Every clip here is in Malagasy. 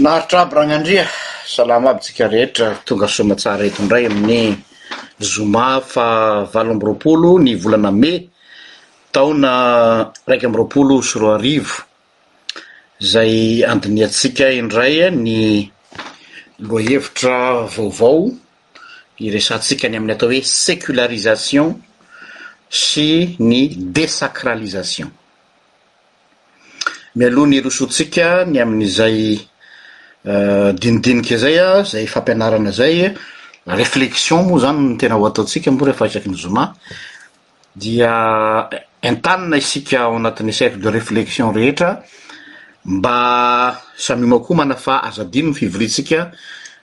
Finaritra aby Ragnandria, salama aby tsika rehetra, tonga soa aman-tsara eto indray amin'ny zoma faha valo amby roapolo ny volana mey taona iraika amby roapolo sy roa arivo. izay andinihantsika indray ny lohahevitra vaovao iresahantsika ny amin'ny atao hoe sécularisation sy ny désacralisation. Mialoha ny hirosoantsika ny amin'izay dinidinika izay, izay fampianarana izay, réflexion moa izany no tena ho ataontsika moa rehefa isaky ny zoma. dia entanina isika ao anatin'ny cercle de réflexion rehetra mba samy homakomana fa aza adino ny fivoriantsika,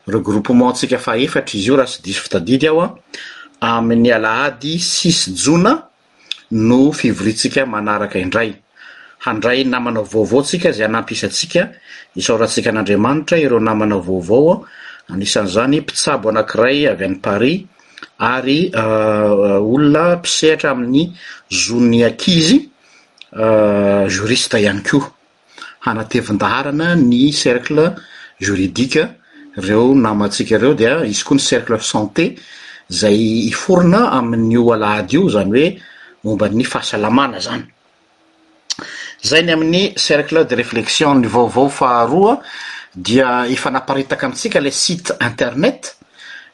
regroupement, ntsika faha efatra izy io raha tsy diso fitadidy aho an, amin'ny alahady six jona no fivoriantsika manaraka indray. Handray namana vaovao tsika izay hanampy isantsika, isaorantsika an'Andriamanitra ireo namana vaovao, anisan'izany mpitsabo anankiray avy any Paris, ary olona mpisehatra amin'ny zon'ny ankizy juriste ihany koa. Hanatevin-daharana ny cercle juridique ireo namantsika ireo dia hisy koa ny cercle santé izay hiforona amin'io alahady io, izany hoe momba ny fahasalamana izany. Izay ny amin'ny Cercle de réflexion. Ny vaovao faharoa dia efa naparitaka amintsika ilay site internet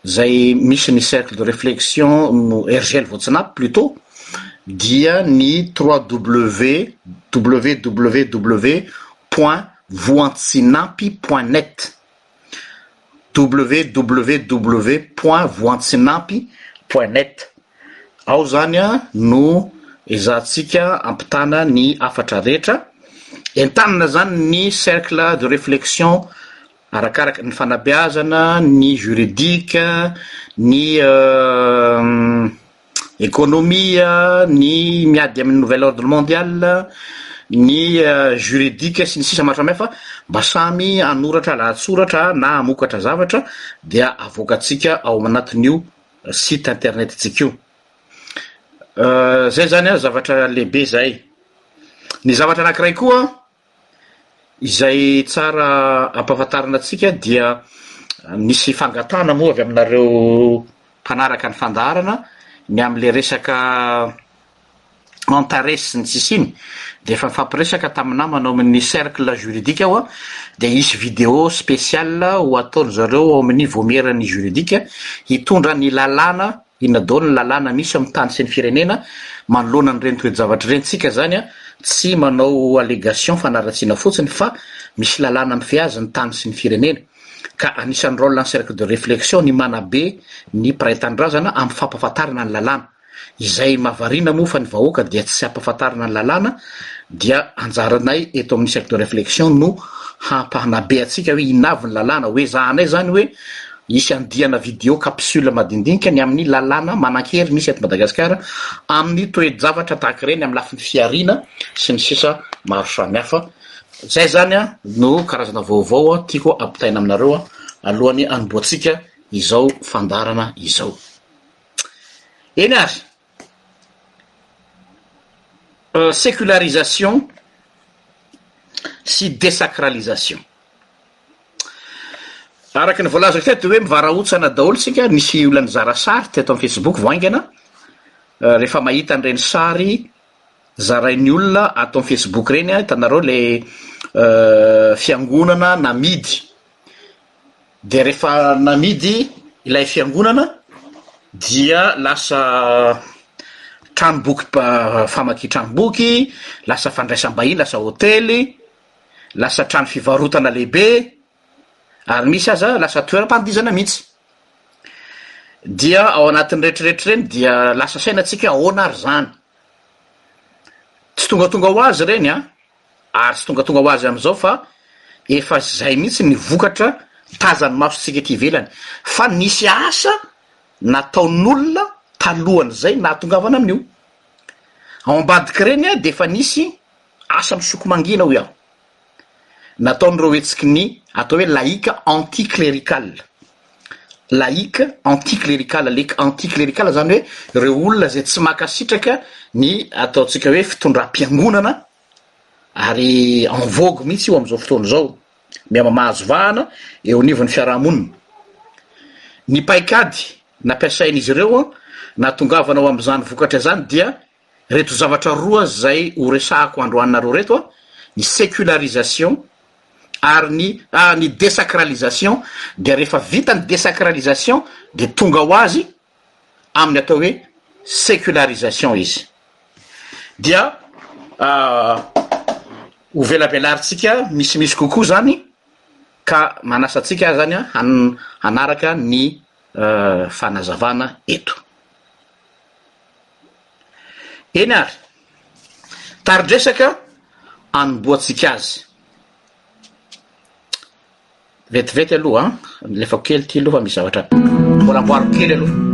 izay misy ny Cercle de réflexion no RGL Voatsinafo plutôt dia ny www www point voantsinapy point net. www point voantsinapy point net ao izany no ezahantsika ampitana ny hafatra rehetra, entanina izany ny cercle de reflexion arakaraka ny fanabeazana, ny juridique, ny. Ekonomia, ny miady amin'ny nouvel ordre mondial, ny juridique sy ny sisa maro samihafa mba samy hanoratra lahatsoratra na hamokatra zavatra dia avoakantsika ao anatin'io site internet ntsika io. Zay zany zavatra lehibe zay. Ny zavatra anankiray koa Izay tsara ampahafantarina antsika dia misy fangatahana moa avy aminareo mpanaraka ny fandaharana ny amin'ilay resaka Antares sy ny tsisiny dia efa nifampiresaka tamin'ny namana ao amin'ny cercle juridique aho dia hisy vidéo spéciale ho ataon'izareo ao amin'ny vaomieran'ny juridique hitondra ny lalàna Inona daholo ny lalàna misy amin'ny tany sy ny firenena manoloana an'ireny toe-javatra ireny? Tsika izany tsy manao allegation fanaratsiana fotsiny fa misy lalàna mifehy azy ny tany sy ny firenena. Ka anisan'ny rôle ny cercle de réflexion ny manabe ny mpiray tanindrazana amin'ny fampahafantarana ny lalàna. Izay mahavariana moa fa ny vahoaka dia tsy ampahafantarina ny lalàna dia anjaranay eto amin'ny cercle de réflexion no hampahanabe antsika hoe inona avy ny lalàna, hoezahanay izany hoe Hisy andiana video capsule madindinika ny amin'ny lalàna manan-kery misy eto Madagasikara amin'ny toe-javatra tahaka ireny amin'ny lafiny fihariana sy ny sisa maro samihafa. Izay izany no karazana vaovao tiako ampitaina aminareo alohan'ny hanombohantsika izao fandaharana izao. Eny ary, Sécularisation sy désacralisation. Araka ny voalazako teto dia hoe mivarahotsana daholo isika, nisy olona nizara sary teto amin'ny Facebook vao haingana, rehefa mahita an'ireny sary zarain'ny olona ato amin'ny Facebook ireny, hitanareo ilay fiangonana namidy, Dia rehefa namidy ilay fiangonana dia lasa tranomboky famakian-tranomboky, lasa fandraisam-bahiny, lasa hotely, lasa trano fivarotana lehibe, ary misy aza lasa toeram-pandihizana mihitsy. Dia ao anatin'ny rehetrarehetra ireny dia lasa saina antsika hoe ahoana ary izany? Tsy tongatonga ho azy ireny an! Ary tsy tongatonga ho azy amin'izao fa efa izay mihitsy ny vokatra tazan'ny masontsika ety ivelany fa nisy asa nataon'olona talohan'izay nahatongavana amin'io. Ao ambadik'ireny dia efa nisy asa misoko mangina hoy aho, nataon'ireo hetsiky ny atao hoe laïc anti-clerical. laïque, anti-clerical lek, anti-clerical izany hoe ireo olona izay tsy mankasitraka ny ataontsika hoe fitondram-piangonana ary en vogue mihitsy io amin'izao fotoana izao, miha-mamahazo vahana eo anivon'ny fiarahamonina. Ny paikady nampiasain'izy ireo an, nahatongavana ho amin'izany vokatra izany dia reto zavatra roa zay ho resahako androaninareo reto a, ny secularisation ary ny ah, ny desacralisation, dia rehefa vita ny desacralisation dia tonga ho azy amin'ny atao hoe secularisation izy dia ho velabelarintsika misimisy kokoa zany ka manasa antsika zany a han- hanaraka ny fanazavana eto. Eny ary, tari-dresaka anombohantsika azy. Vetivety aloha an, alefako kely ity aloha fa misy zavatra mbola amboariko kely aloha.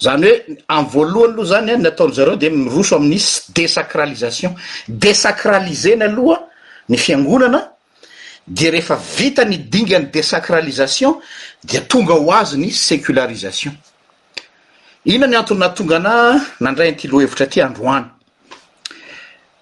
Izany hoe, amin'ny voalohany aloha izany an, ny ataon-dry zareo dia miroso amin'ny désacralisation. Désacraliser-na aloha ny fiangonana, dia rehefa vita ny dingan'ny désacralisation dia tonga ho azy ny sécularisation. Inona ny antony nahatonga anà nandray an'ity lohahevitra ity androany?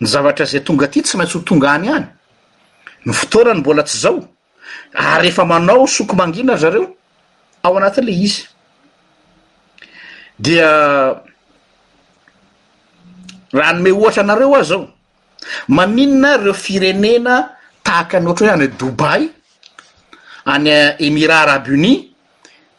Ny zavatra izay tonga aty tsy maintsy ho tonga any ihany. Ny fotoanany mbola tsy izao, ary efa manao soko mangina ry zareo ao anatin'ilay izy. Dia raha hanome ohatra anareo aho zao, maninona ireo firenena tahaka ny ohatra hoe any Dubaï, any Emirats Arabes Unis,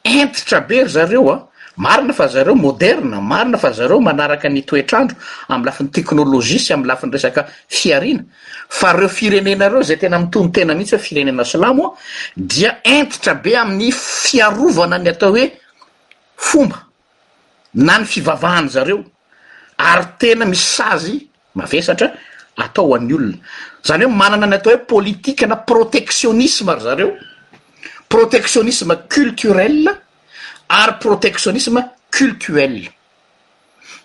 Hentitra be ry zareo a! Marina fa ry zareo moderna, marina fa ry zareo manaraka ny toetr'andro amin'ny lafiny teknolojia sy amin'ny lafiny resaka fihariana, fa ireo firenena ireo izay tena mitonon-tena mihitsy hoe firenena silamo dia hentitra be amin'ny fiarovana ny atao hoe fomba. na ny fivavahan zareo ary tena misy sazy mavesatra atao ho an'ny olona zany hoe manana ny atao hoe politika na protectionisme ry zareo protectionisme culturel ary protectionisme cultuel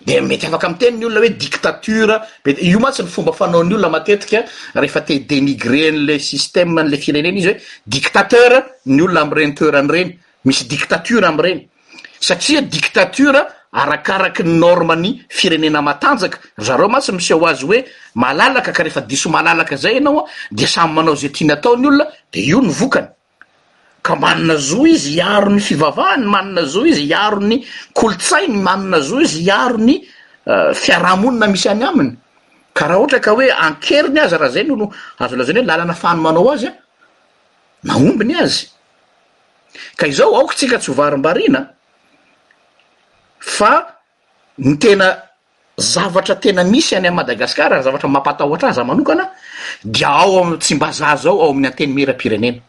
de mety afaka miteny ny olona hoe dictature mety io mantsy ny fomba fanaon'ny olona matetika rehefa te dénigrer an'le système an'le firenena izy hoe dictateur ny olona am'ireny toerana ireny misy dictature am'ireny satria dictature arakaraky ny norme ny firenena matanjaka, ry zareo mantsy miseho azy hoe malalaka ka rehefa diso malalaka zay ianao dia samy manao izay tiany atao ny olona dia io no vokany, ka manana zo izy hiaro ny fivavahany, manana zo izy hiaro ny kolontsainy, manana zo izy hiaro ny fiarahamonina misy any aminy, ka raha ohatra ka hoe ankeriny aza raha zay no azo lazaina hoe lalana fahano manao azy an! mahomby ny azy. Ka izao aoka tsika tsy ho varimbariana fa ny tena zavatra tena misy any Madagascar ary zavatra mampatahotra ahy za manokana dia ao amin'ny Tsimbazaha zao ao amin'ny Antenimierampirenena.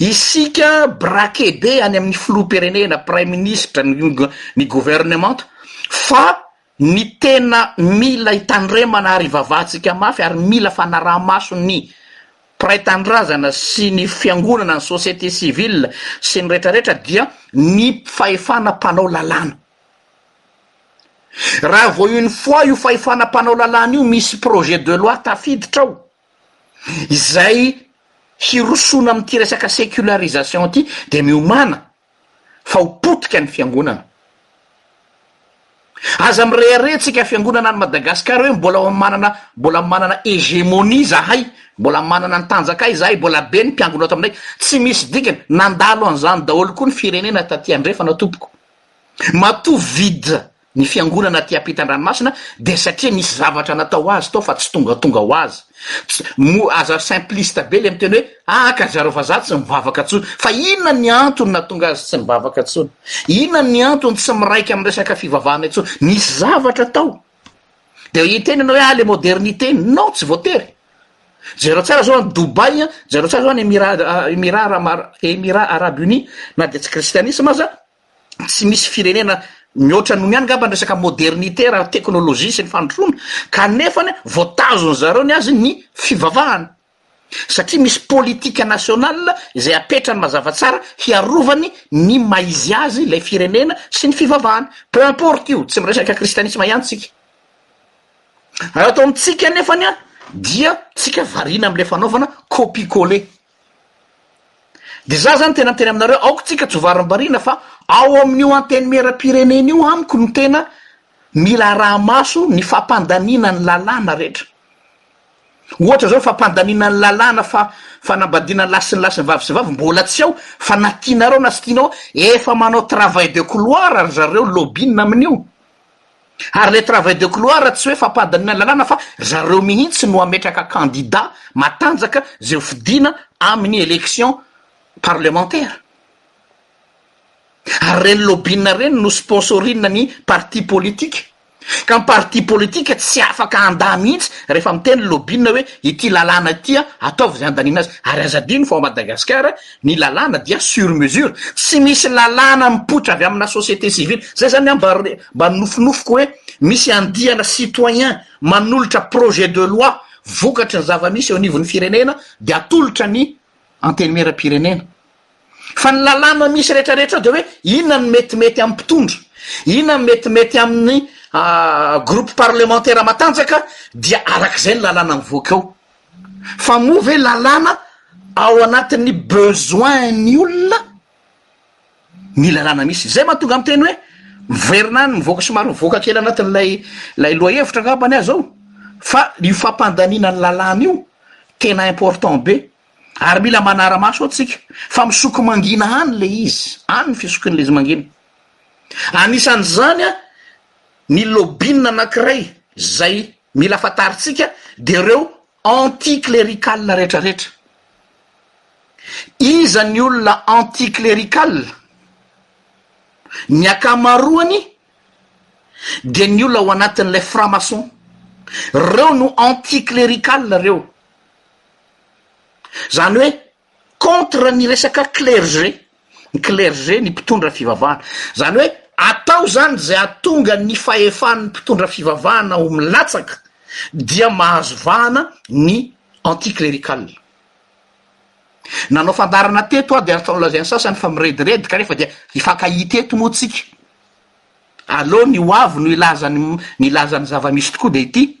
Isika braquer be any amin'ny filoham-pirenena, praiminisitra, ny gouvernemanta fa Ny tena mila hitandremana ary hivavahantsika mafy ary mila fanaraha-maso ny mpiray tanindrazana sy ny fiangonana, ny société civile sy ny rehetra rehetra dia ny fahefana mpanao lalàna. Raha vao une fois io fahefana mpanao lalàna io misy projet de loi tafiditra ao izay hirosoana amin'ity resaka sécularisation ity dia miomàna fa ho potika ny fiangonana. Aza mirehareha tsika fiangonana any Madagascar hoe mbola manana mbola manana hegemonie zahay, mbola manana ny tanjaka ay zahay, mbola be ny mpiangona ato aminay. Tsy misy dikany, nandalo an'izany daholo koa ny firenena taty andrefana tompoko. Matoa vide ny fiangonana aty ampitan-dranomasina dia satria nisy zavatra natao ho azy tao fa tsy tongatonga ho azy. Tsy, mo, aza simpliste be le miteny hoe ah ka zareo vazaha tsy mivavaka intsony. Fa inona ny antony natonga azy tsy mivavaka intsony? Inona ny antony tsy miraika amin'ny resaka fivavahana intsony? Nisy zavatra tao. Dia hiteny ianao hoe ah le modernité. Non, tsy voatery. Jereo tsara zao any Dubaï, jereo tsara zao any Emirats, Emirats, Emirats Arabes Unis, na dia tsy kristianisma aza, tsy misy firenena mihoatra noho ny any ngamba ny resaka modernité raha teknolojia sy ny fandrosoana kanefa ny vao tazony zareo ny azy ny fivavahana satria misy politika nationale izay apetrany mazava tsara hiarovany ny maizy azy ilay firenena sy ny fivavahany peu importe io tsy miresaka kristianisma ihany tsika raha ato amintsika nefa ny a dia tsika variana amin'ilay fanaovana copie coller Dia za zany tena miteny aminareo aoka tsika tsy ho varimbariana fa ao amin'io antenimieram-pirenena io amiko no tena mila araha-maso ny fampandaniana ny lalàna rehetra. Ohatra zao ny fampandaniana ny lalàna fa fanambadiana lahy sy ny lahy sy ny vavy sy ny vavy mbola tsy ao fa na tianareo na tsy tianao efa manao travail de couloir ry zareo lobbying amin'io. Ary le travail de couloir tsy hoe fampadaniana ny lalàna fa ry zareo mihitsy no hametraka candidat matanjaka zay ho fidiana amin'ny election parlementaire. Ary reny lobbyina reny no sponsorina ny parti politique. Ka ny parti politique tsy afaka handà mihitsy rehefa miteny ny lobbyina hoe ity lalàna ity an, ataovy izay handaniana azy. Ary aza adino fa ao Madagasikara ny lalàna dia sur mesure. Tsy misy lalàna mipoitra avy amina société civile. Zay zany ambary Mba nofinofiko hoe misy andiana citoyen manolotra projet de loi vokatry ny zava-misy eo anivon'ny firenena dia atolotra ny Antenimieram-pirenena. Fa ny lalàna misy rehetrarehetra ao dia hoe inona no metimety amin'ny mpitondra, inona no metimety amin'ny groupe parlementaire matanjaka dia arak'izay ny lalàna mivoaka eo. Fa moa ve lalàna ao anatin'ny besoin-ny olona ny lalàna misy. Izay mahatonga miteny hoe miverina any, mivoaka somary mivoaka kely anatin'ilay ilay lohahevitra angambany aho zao fa io fampandaniana ny lalàna io tena important be ary mila manara-maso antsika fa misoko mangina any le izy, any ny fisokin'ilay izy mangina. Anisan'izany ny lobbying anankiray izay mila fantarintsika dia ireo Anti clerical rehetra rehetra. Iza ny olona anti clerical? Ny akamaroany dia ny olona ao anatin'ilay franc-maçon. Reo no anti clerical reo. Zany hoe contre ny resaka clergé, ny clergé ny mpitondra fivavahana, zany hoe atao zany zay atonga ny fahefan'ny mpitondra fivavahana ho milatsaka dia mahazo vahana ny anti clerical, nanao fandaharana teto aho dia efa nolazain'ny sasany fa mirediredy kanefa dia hifankahita eto moa tsika, aleo ny ho avy no hilaza ny hilaza ny zava-misy tokoa dia ity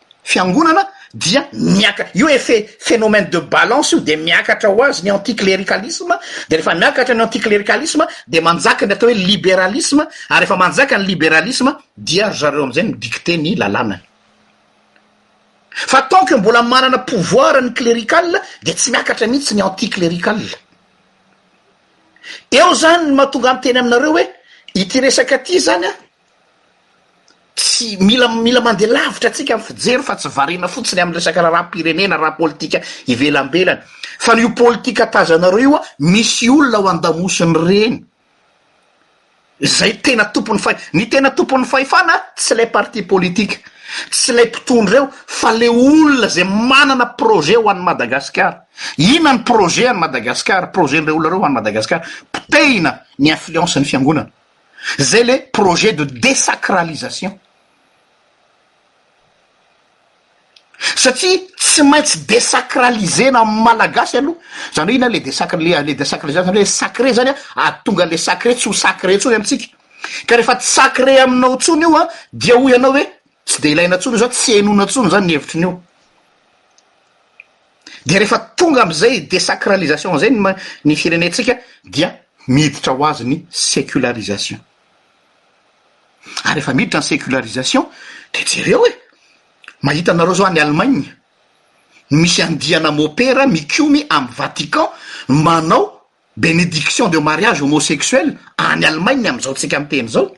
fiangonana dia miaka io effet phénomène de balance io dia miakatra ho azy ny anti cléricalisme dia rehefa miakatra ny anti cléricalisme dia manjaka ny atao hoe libéralisme ary efa manjaka ny libéralisme dia ry zareo amin'izay mi dicter ny lalànany fa tant que mbola manana pouvoir ny clérical dia tsy miakatra mihitsy ny anti clérical eo zany ny mahatonga ny teny aminareo hoe ity resaka ty zany a Tsy mila mila mandeha lavitra antsika amin'ny fijery fa tsy variana fotsiny amin'ny resaka raharaham-pirenena, raha politika ivelambelany fa ny io politika tazanareo io misy olona ao an-damosiny ireny izay tena tompon'ny fahefana. Ny tena tompon'ny fahefana tsy ilay parti politika, tsy ilay mpitondra eo fa ilay olona izay manana projet ho an'i Madagasikara. Inona ny projet an'i Madagasikara, projet-n'ireo olona ireo ho an'i Madagasikara? Potehina ny influence-n'ny fiangonana. zay le projet de desacralisation satria tsy maintsy desacralisena amin'ny malagasy aloha zany hoe ina le desacr- le le desacralisation zany hoe sacré zany a ahatonga an'le sacré tsy ho sacré intsony amintsika ka rehefa tsy sacré aminao intsony io a dia hoy ianao hoe tsy de ilaina intsony io zany tsy henoina intsony zany ny hevitrinao dia rehefa tonga amin'izay desacralisation izay ny ny firenentsika dia miditra ho azy ny secularisation ary efa miditra ny secularisation de jereo e mahita anareo zao any Allemagne misy andiana mopera mikomy amin'ny Vatican manao Benediction de mariage homosexuel any Allemagne amin'izao tsika miteny izao,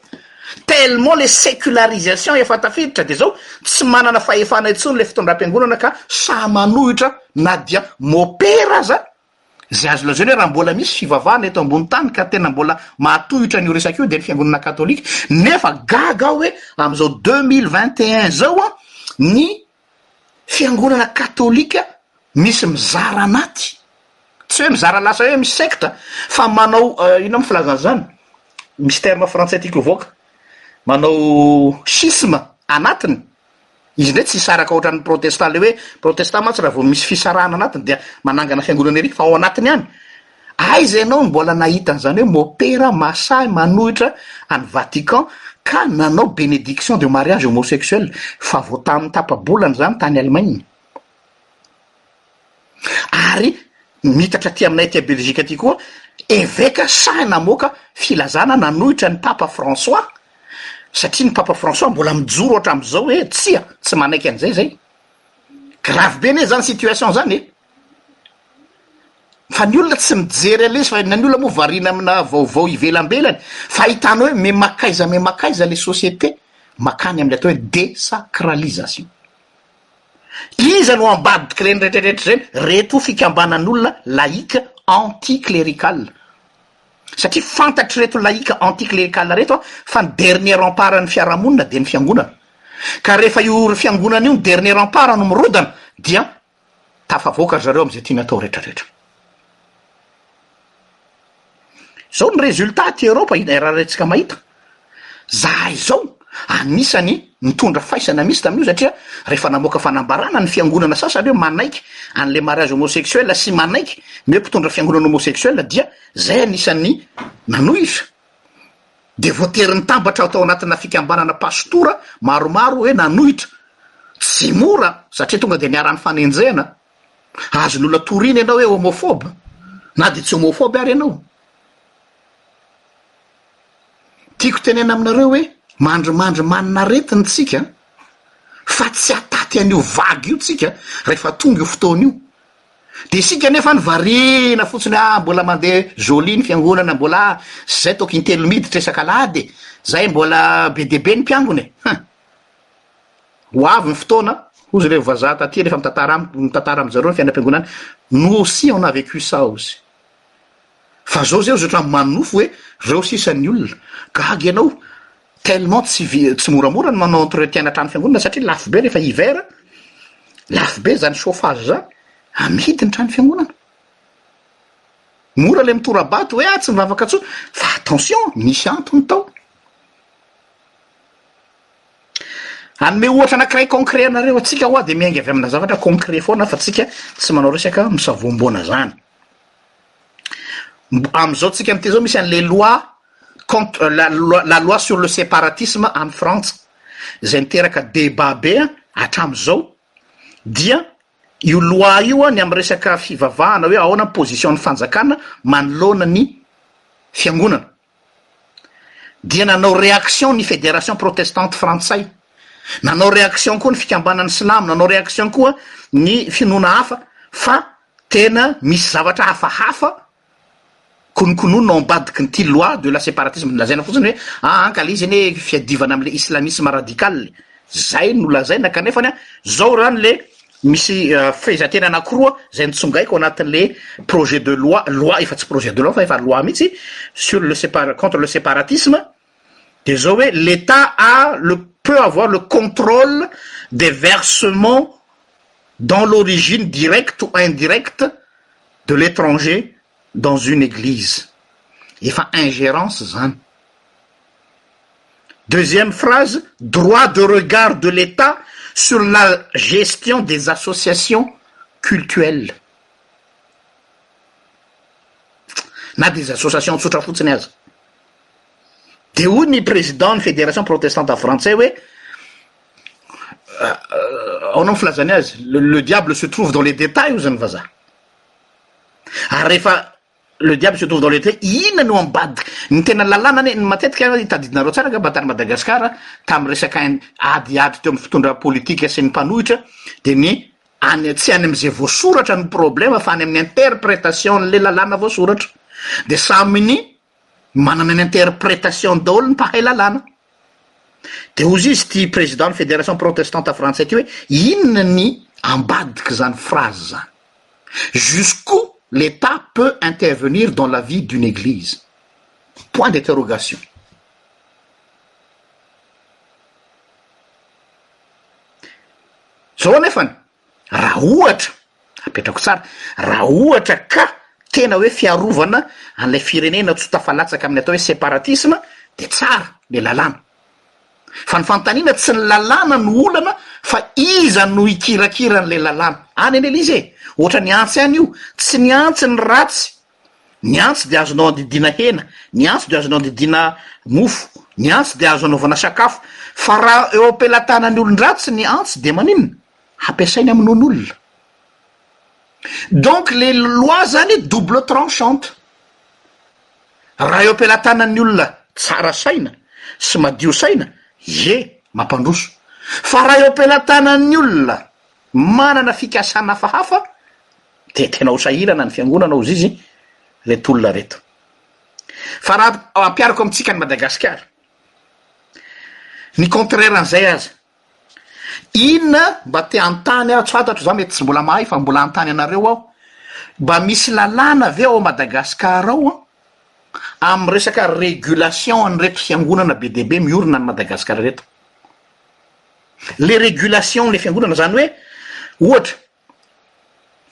tellement le secularisation efa tafiditra dia izao tsy manana fahefana intsony ilay fitondram-piangonana ka sahy manohitra na dia mopera aza izay azo lazaina hoe raha mbola misy fivavahana eto ambony tany ka tena mbola mahatohitra an'io resaka io dia ny fiangonana katolika nefa gaga aho hoe amin'izao deux mille vingt et un izao an ny fiangonana katolika misy mizara anaty, tsy hoe mizara lasa hoe misy sekta fa manao inona moa filazana izany? misy terme frantsay tiako hivoaka, manao schisme anatiny, izy indray tsy hisaraka ohatran'ny protesta le hoe protesta mantsy raha vao misy fisarahana anatiny dia manangana fiangonana ery fa ao anatiny any, Aiza ianao no mbola nahita an'izany hoe mopera mahasahy manohitra an'i Vatican ka nanao benediction de mariage homosexuel fa vao tamin'ny tapa-bolana izany tany Allemagne? Ary mitatra aty aminay aty Belgique aty koa eveka sahy namoaka filazana nanohitra an'i Papa François satria ny Papa François mbola mijoro hatramin'izao hoe tsia, tsy manaiky an'izay izay. Grave be anie izany situation izany e! Fa ny olona tsy mijery anle izy fa ny olona moa variana amina vaovao ivelambelany fa ahitana hoe me makaiza me makaiza le société makany amle atao hoe desacralisation. Iza no ambadik'ireny retraretra ireny? Reto fikambanan'olona laïque anti clerical. Satria fantatr'ireto laïque anti clerical reto fa ny dernier rempart an'ny fiarahamonina dia ny fiangonana. Ka rehefa io fiangonana io ny dernier rempart no mirodana dia Tafavoaka ry zareo amin'izay tiany atao retraretra. Izao ny résultat aty Europe hita haraharantsika mahita. Zahay izao anisany nitondra faisana mihitsy tamin'io satria rehefa namoaka fanambarana ny fiangonana sasany hoe manaiky an'ilay mariage homosexuel sy manaiky ny hoe mpitondra fiangonana homosexuel dia zay anisan'ny nanohitra dia voatery nitambatra tao anatina fikambanana pasitora maromaro hoe nanohitra, tsy mora satria tonga dia niara nifanenjehana, azony olona torina ianao hoe homophobe na dia tsy homophobe ary ianao. Tiako tenena aminareo hoe mandrimandry manina aretiny tsika fa tsy ataty an'io vague io tsika rehefa tonga io fotoana io Dia isika anefa any variana fotsiny ah mbola mandeha jolie ny fiangonana mbola ah zay toky intelo miditra isak'alahady e, zay mbola be dia be ny mpiangona e hein. Ho avy ny fotoana hozy ireo vazaha taty rehefa mitantara amiko mitantara amin-dry zareo ny fiainam-piangonana, nous aussi on a vécu ça hozy. Fa zao zay hozy ohatran'ny manofy hoe reo sisa ny olona. Gaga ianao Tellement tsy vi, tsy moramora ny manao entretien na trano fiangonana satria lafo be rehefa hiver, lafo be zany chauffage zany, amidy ny trano fiangonana. Mora le mitorabato hoe ah tsy mivavaka tsony fa attention misy antony tao. Anome ohatra anakiray concret anareo, atsika hoa de miainga avy amina zavatra concret foana fa tsika tsy manao resaka misavoamboana zany. Amin'izao tsika miteny izao misy an'ilay loi contre la loi la loi sur le séparatisme any Frantsa izay niteraka débat be hatramin'izao dia io loi io a ny amin'ny resaka fivavahana hoe ahoana ny position ny fanjakana manoloana ny fiangonana. dia nanao réaction ny Fédération Protestante Frantsay, nanao réaction koa ny fikambanan'ny Silamo, nanao réaction koa ny finoana hafa fa tena misy zavatra hafahafa konokonoina ao ambadiky n'ity loi de la séparatisme, lazaina fotsiny hoe ah an ka le izy anie fiadivana amle islamisme radical, zay no lazaina kanefany an zao rany le misy euh, fezatena anakoroa zay nitsongaiko anatin' le projet de loi loi efa tsy projet de loi fa efa loi mihitsy sur econtre le séparatisme de zao oe l'etat ale peut avoir le contrôle des versements dans l'origine directe o indirecte de l'étranger une église efa ingérence zany deuxième phrase droit de regard de l'état sur la gestion des associations cultuelles na des associations tsotrafoutsiny azy de o ny président fédération protestante à français oe e euh, euh, nom flazany azy le diable se trouve dans les détails o zany fa za Ary rehefa le diable se trouve dans le détail, inona no ambadika? Ny tena lalàna anie, ny matetika anie, tadidinareo tsara angamba tany Madagasikara, tamin'ny resaka adiady teo amin'ny fitondra politika sy ny mpanohitra, dia ny any, tsy any amin'izay voasoratra no problème fa any amin'ny interprétation-n'le lalàna voasoratra. Dia samy ny Manana ny interpretation daholo ny mpahay lalàna. Dia hozy izy ity président ny fédération protestante frantsay ity hoe inona ny ambadik'izany phrase izany? Jusqu'où l'Etat peut intervenir dans la vie d'une église? Point d'interrogation. Zao anefany, Raha ohatra, apetrako tsara, raha ohatra ka tena hoe fiarovana an'ilay firenena tsy ho tafalatsaka amin'ny atao hoe separatisma dia tsara le lalàna. Fa ny fanontaniana tsy ny lalàna no olana fa iza no hikirakira an'ilay lalàna. Any anie le izy e! Ohatran'ny antsy any io, tsy ny antsy ny ratsy Ny antsy dia azonao andidiana hena, ny antsy dia azonao andidiana mofo, ny antsy dia azo anaovana sakafo. Fa raha eo am-pelatanan'ny olon-dratsy ny antsy dia maninona? Hampiasainy hamonoana olona. Donc le loi zany double tranchante. Raha eo am-pelatanan'ny olona tsara saina sy madio saina, ie, mampandroso. Fa raha eo am-pelatanan'ny olona manana fikasana hafahafa, Dia tena ho sahirana ny fiangonana hozy izy reto olona reto. Fa raha ampiariko amintsika any Madagasikara, ny contraire an'izay aza, inona mba te hanontany aho, tsy fantatro za mety tsy mbola mahay fa mbola hanontany anareo aho, mba misy lalàna ve ao Madagascar ao an, amin'ny resaka régulation an'ireto fiangonana be dia be miorina any Madagasikara reto? Le régulation le fiangonana zany hoe ohatra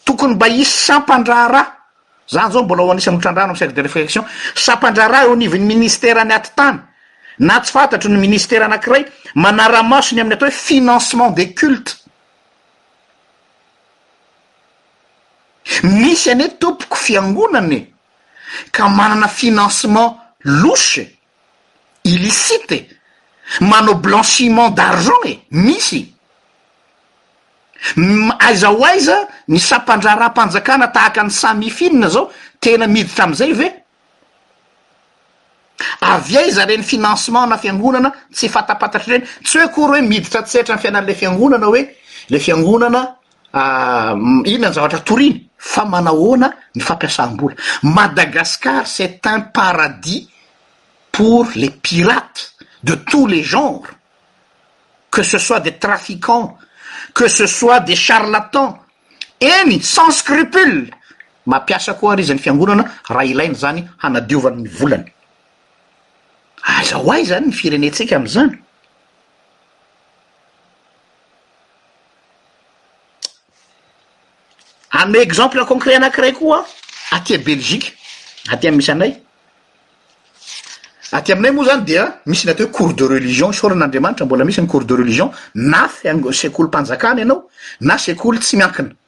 Tokony mba hisy sampan-draharaha, zany zao mbola ao anisan'ny otran-drano amin'ny cercle de reflexion, sampan-draharaha eo anivon'ny ministeran'ny atitany na tsy fantatro ny ministera anankiray manara-maso ny amin'ny atao hoe financement des cultes. Misy anie tompoko fiangonana e, ka manana financement louche e. illicite e! manao blanchiment d'argent e! misy aiza ho aiza ny sampandraharaham-panjakana tahaka ny Samy Fine zao tena miditra amin'izay ve? avy aiza ireny financement ana fiangonana tsy fantampantatra ireny? tsy hoe akory hoe miditra an-tsehatra ny fiainan'ilay fiangonana hoe ilay fiangonana Inona ny zavatra toriny? Fa manahoana ny fampiasam-bola. Madagascar c'est un paradis pour les pirates de tous les genres, que ce soit des trafiquants, que ce soit des charlatans, eny sans scrupule, mampiasa koa ary izy ny fiangonana raha ilaina izany hanadiovany ny volany. Aiza ho aiza any ny firenentsika amin'izany? Hanome exemple concret anankiray koa aty a Belgique, aty amin'ny misy anay. Aty aminay moa zany dia misy ny atao hoe cours de religion, isaorana Andriamanitra mbola misy ny cours de religion na fiang- sekolim-panjakana ianao na sekoly tsy miankina.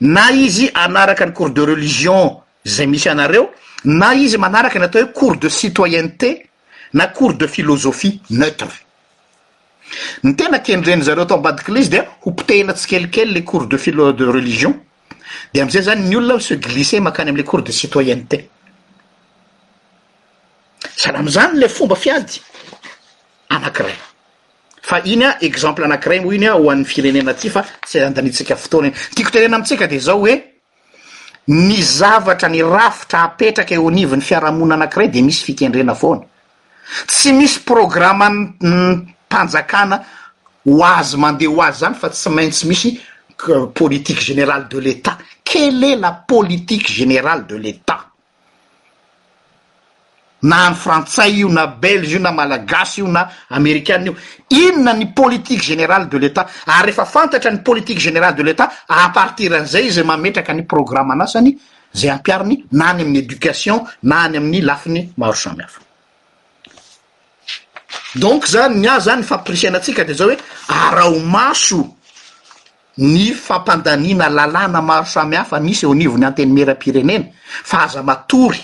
na izy hanaraka ny cours de religion zay misy anareo na izy manaraka ny atao hoe cours de citoyenneté na cours de philosophie neutre. Ny tena kendren'ny zareo tao ambadik'ilay izy dia ho potehina tsikelikely le cours de philo de religion dia am'zay zany ny olona mi-se glisser mankany am'le cours de citoyenneté. Sahala am'zany le fomba fiady anakiray. Fa iny a exemple anakiray moa iny a ho an'ny firenena ty fa tsy handanitsika fotoana iny. Tiako tenena amintsika dia zao hoe ny zavatra ny rafitra apetraka eo anivon'ny fiarahamonina anakiray dia misy fikendrena foana. Tsy misy programan'ny mpanjakana ho azy mandeha ho azy zany fa tsy maintsy misy politique générale de l'Etat. Quelle est la politique générale de l'Etat? Na any frantsay io na belge io na malagasy io na amerikana io, inona ny politique générale de l'Etat? Ary rehefa fantatra ny politique générale de l'Etat, à partir an'izay izy mametraka ny programan'asany izay hampihariny na any amin'ny éducation na any amin'ny lafiny maro samihafa. Donc zany ny ahy zany ny fampirisihana antsika dia izao hoe araho maso, ny fampandaniana lalàna maro samihafa misy eo anivon'ny Antenimieram-pirenena fa aza matory.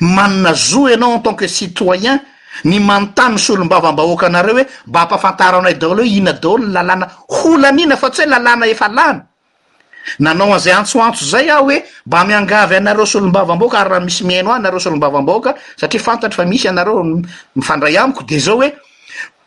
Manana zo ianao en tant que citoyen ny manontany ny solombavambahoakanareo hoe mba ampafantaro anay daholo hoe inona daholo ny lalàna holaniana fa tsy hoe lalàna efa lany. Nanao an'izay antsoantso izay aho hoe mba miangavy anareo solombavambahoaka ary raha misy mihaino ahy nareo solombavambahoaka satria fantatro fa misy ianareo mifandray amiko dia izao hoe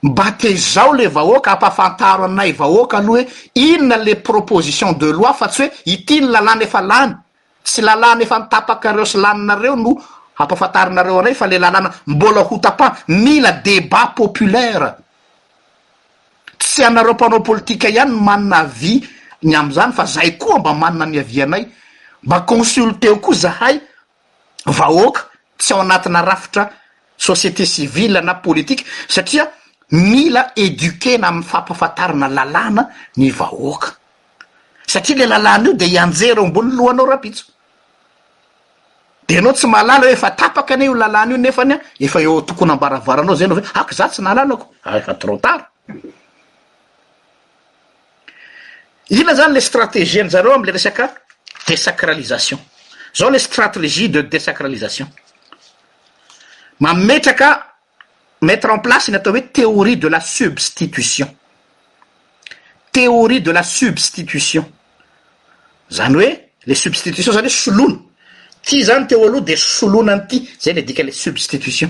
Mba tezao le vahoaka ampafantaro anay vahoaka aloha hoe inona le proposition de loi fa tsy hoe ity ny lalàna efa lany sy lalàna efa nitapakareo sy laninareo no ampafantarinareo anay fa le lalàna mbola ho tapahana mila débat populaire tsy anareo mpanao politika ihany no manana avis ny amzany fa zay koa mba manana ny avis anay mba consulteo koa zahay vahoaka tsy ao anatina rafitra société civile na politique satria mila eduquer-na amin'ny fampahafantarana lalàna ny vahoaka satria le lalàna io dia hianjera eo ambony lohanao rahampitso dia ianao tsy mahalala hoe efa tapaka anie io lalàna io nefany a efa eo an-tokonam-baravaranao izay ianao hoe aka izaho tsy nahalalako ah efa trop tard Inona izany ilay stratégie anjareo amin'ilay resaka désacralisation? Izao ilay stratégie de désacralisation. Mametraka mettre en place ny atao hoe théorie de la substitution. Théorie de la substitution. Izany hoe ilay substitution izany hoe soloana. Ity izany teo aloha dia soloana an'ity, izay ilay dika ilay substitution.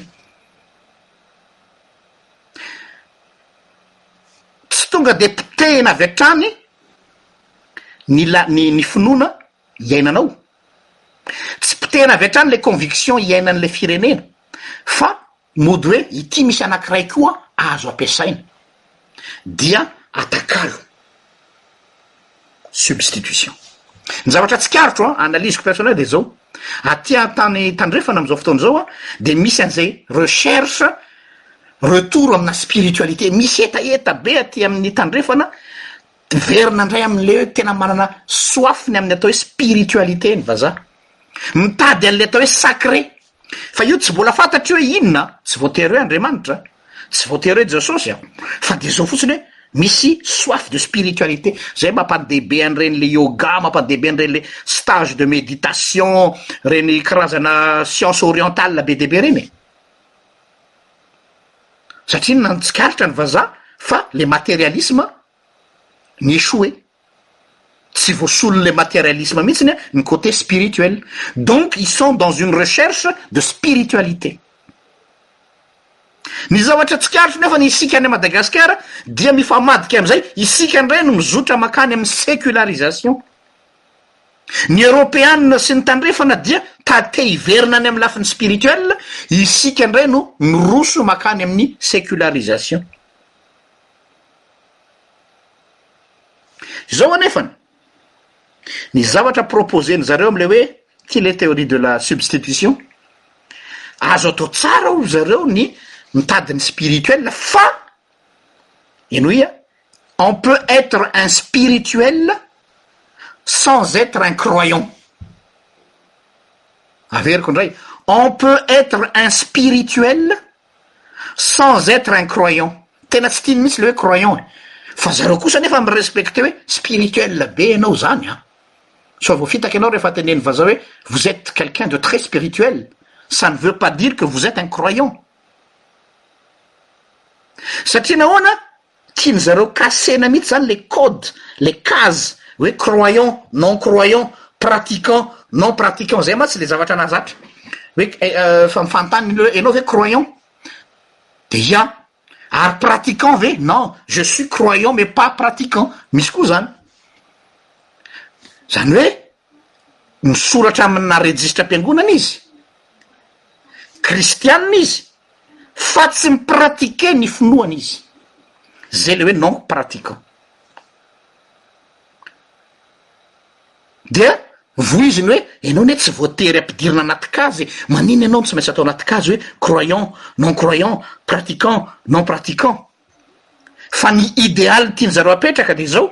tsy tonga dia potehina avy hatrany ny la- ny ny finoana iainanao, tsy potehina avy hatrany ilay conviction iainan'ilay firenena, fa mody hoe ity misy anankiray koa azo ampiasaina, dia atakalo. substitution. Ny zavatra tsikaritro an, analyse-ko personnelle dia izao, aty an-tany tandrefana amin'izao fotoana izao an, dia misy an'izay recherche retour amina spiritualité, misy hetaheta be aty amin'ny tandrefana, miverina indray amin'ilay hoe tena manana soif ny amin'ny atao hoe spiritualité ny vazaha, mitady an'ilay atao hoe sacré, Fa io tsy mbola fantatro hoe inona an, tsy voatery hoe Andriamanitra an, tsy voatery hoe Jesosy an, fa dia izao fotsiny hoe misy soif de spiritualité, izay mampandehibe an'ireny le yoga, mampandehibe an'ireny le stage de méditation, ireny karazana science orientale be dia be ireny e. Satria nana tsikaritra ny vazaha fa le materialisme ni-échouer. Tsy voasolon le materialisme mihitsiny a, ny côté spirituel. Donc ils sont dans une recherche de spiritualité. Ny zavatra tsikaritro nefa ny isika any Madagascar dia mifamadika amin'izay, isika indray no mizotra makany amin'ny sécularisation. Ny Europeana sy ny Tandrefana dia ta te hiverina any amin'ny lafiny spirituel, isika indray no miroso makany amin'ny sécularisation. Zao anefany, ny zavatra proposer-ny zareo amin'ilay hoe ity ilay théorie de la substitution, azo atao tsara hoy zareo ny mitady ny spirituel fa, henoy a, on peut être un spirituel sans être un croyant. Averiko indray, on peut être un spirituel sans etre un croyant, tena tsy tiany mihitsy le hoe croyant e, fa zareo kosa nefa mi respecter hoe spirituel be enao zany an! sao voafitaka enao refa teneny vazaha hoe vous etes quelqu'un de très spirituel, ça ne veut pas dire que vous etes un croyant satria nahoana? Tiany zareo casser-na mihitsy zany le code, le case hoe croyant, non croyant, pratiquant, non pratiquant, zay mantsy le zavatra nahazatra hoe fa fanontany le hoe enao ve croyant? de ia, ary pratiquant ve? non, je suis croyant mais pas pratiquant, misy koa zany, zany hoe. Misoratra amina rejisitram-piangonana izy, kristianina izy, fa tsy mi-pratiquer ny finoany izy. Zay le hoe non pratiquant. Dia vohiziny hoe, ianao anie tsy voatery ampidirina anaty case e! Manina ianao no tsy maintsy atao anaty case hoe croyant, non croyant, pratiquant, non pratiquant? Fa ny idealy tian'zareo apetraka dia zao,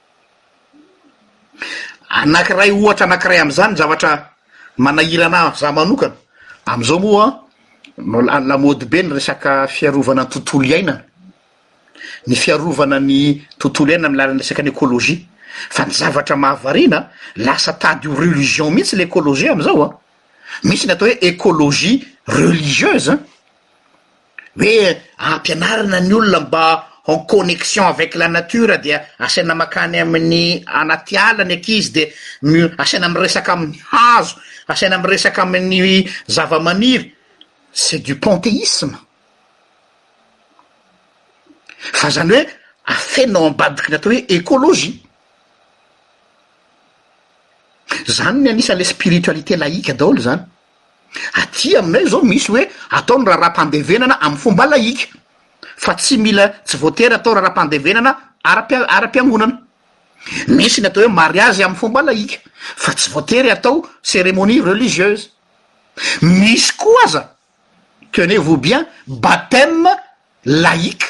Anankiray ohatra anankiray amin'izany zavatra manahirana ahy za manokana amin'izao moa an, lamaody be ny resaka fiarovana ny tontolo iainana, ny fiarovana ny tontolo iainana amin'ny alalan'ny resaka ny écologie fa ny zavatra mahavariana lasa tady ho religion mihitsy le écologie amin'izao an, misy ny atao hoe écologie religieuse an. hoe ampianarina ny olona mba en connexion avec la nature dia asaina makany amin'ny anaty ala ny ankizy dia mi- asaina miresaka amin'ny hazo, asaina miresaka amin'ny zavamaniry, c'est du panthéisme. Fa zany hoe afenina ao ambadiky ny atao hoe écologie. Zany ny anisan'ilay spiritualité laïque daholo zany. Aty aminay izao misy hoe atao ny raharaham-pandevenana amin'ny fomba lahika, fa tsy mila tsy voatery atao raharaham-pandevenana ara-pia- ara-piangonana. Misy ny atao hoe mariazy amin'ny fomba lahika, fa tsy voatery atao cérémonie religieuse. Misy koa aza, tenez-vous bien, baptême laïque,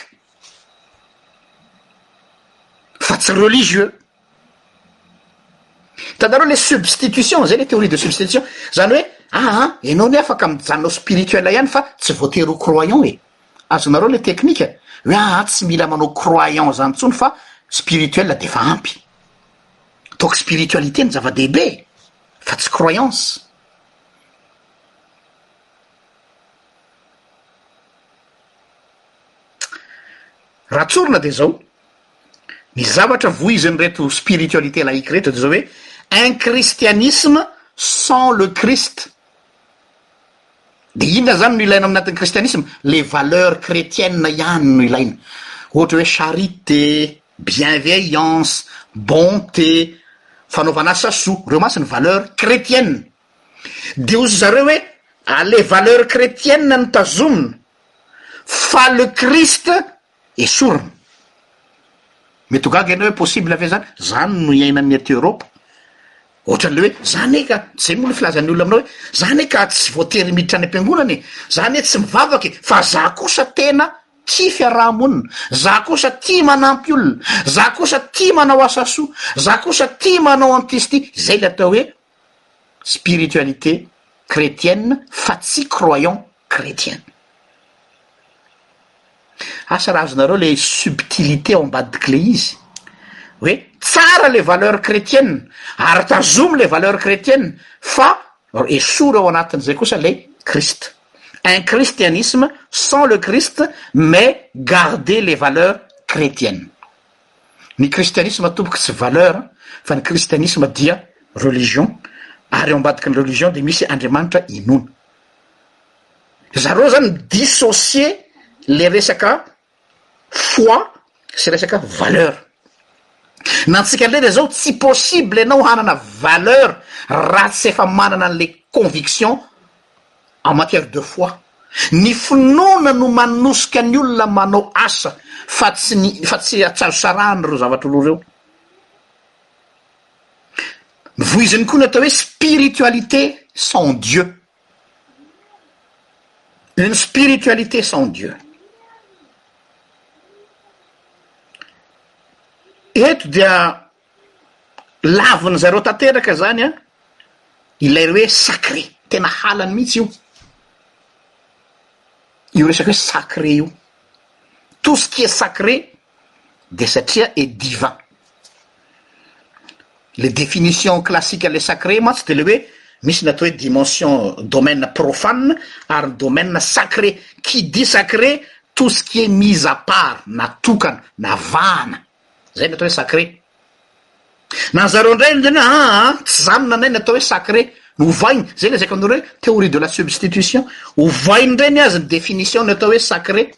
fa tsy religieux. Hitanareo le substitution, zay le théorie de substitution, zany hoe aa enao anie afaka mijanona ao spirituel ihany fa tsy voatery ho croyant e, azonareo le teknika e, hoe aa tsy mila manao croyant zany tsony fa spirituel defa ampy, donc spiritualité no zava-dehibe e, fa tsy croyance. Raha tsorina dia zao, Ny zavatra vohizin'ireto spiritualité laïque ireto dia izao hoe un christianisme sans le Christ. Dia inona izany no ilaina ao anatin'ny kristianisma? Les valeurs chrétiennes ihany no ilaina. Ohatra hoe charité, bienveillance, bonté, fanaovana asa soa. Ireo mantsy ny valeurs chrétiennes. Dia hozy zareo hoe ah, les valeurs chrétiennes no tazomina fa le Christ esorina. Mety ho gaga ianao hoe possible ve zany? Zany no iainan'ny aty Europe. Ohatran'le hoe za anie ka, zay moa le filazan'ny olona aminao hoe za anie ka tsy voatery miditra any am-piangonana e, za anie tsy mivavaka e, fa za kosa tena tia fiaraha-monina, za kosa tia manampy olona, za kosa tia manao asa soa, za kosa tia manao an'ity sy ity, zay le atao hoe spiritualité chretienne fa tsy croyant chretienne. Asa raha azonareo le subtilité ao ambadiky kle izy hoe tsara le valeur chretienne ary tazomy le valeur chretienne fa esory ao anatin'izay kosa le christ un christianisme sans le christ mais garder les valeurs chretiennes. Ny kristianisma tompoko tsy valeur fa ny kristianisma dia religion ary ao ambadiky ny religion dia misy Andriamanitra inoana. Zareo zany mi dissocier le resaka foi sy resaka valeur. Na antsika ndray dia zao tsy possible ianao hanana valeur raha tsy efa manana an'le conviction En matière de foi, ny finoana no manosika ny olona manao asa fa tsy ny fa tsy tsy azo sarahana ireo zavatra roa ireo. Voiziny koa ny atao hoe spiritualité sans Dieu. Une spiritualité sans Dieu. Eto dia Laviny zareo tanteraka zany an ilay hoe sacré, tena halany mihitsy io, io resaka hoe sacré io, tout ce qui est sacré dia satria est divin, le définition classique an'ilay sacré mantsy dia le hoe misy ny atao hoe dimension domaine profane ary ny domaine sacré, qui dit sacré tout ce qui est mise à part na tokana na vahana. Zay ny atao hoe sacré. Na ny zareo ndray zany hoe aa tsy zany ny anay ny atao hoe sacré no ovainy, zay le zakanareo hoe théorie de la substitution, ovainy ndray ny azy ny définition ny atao hoe sacré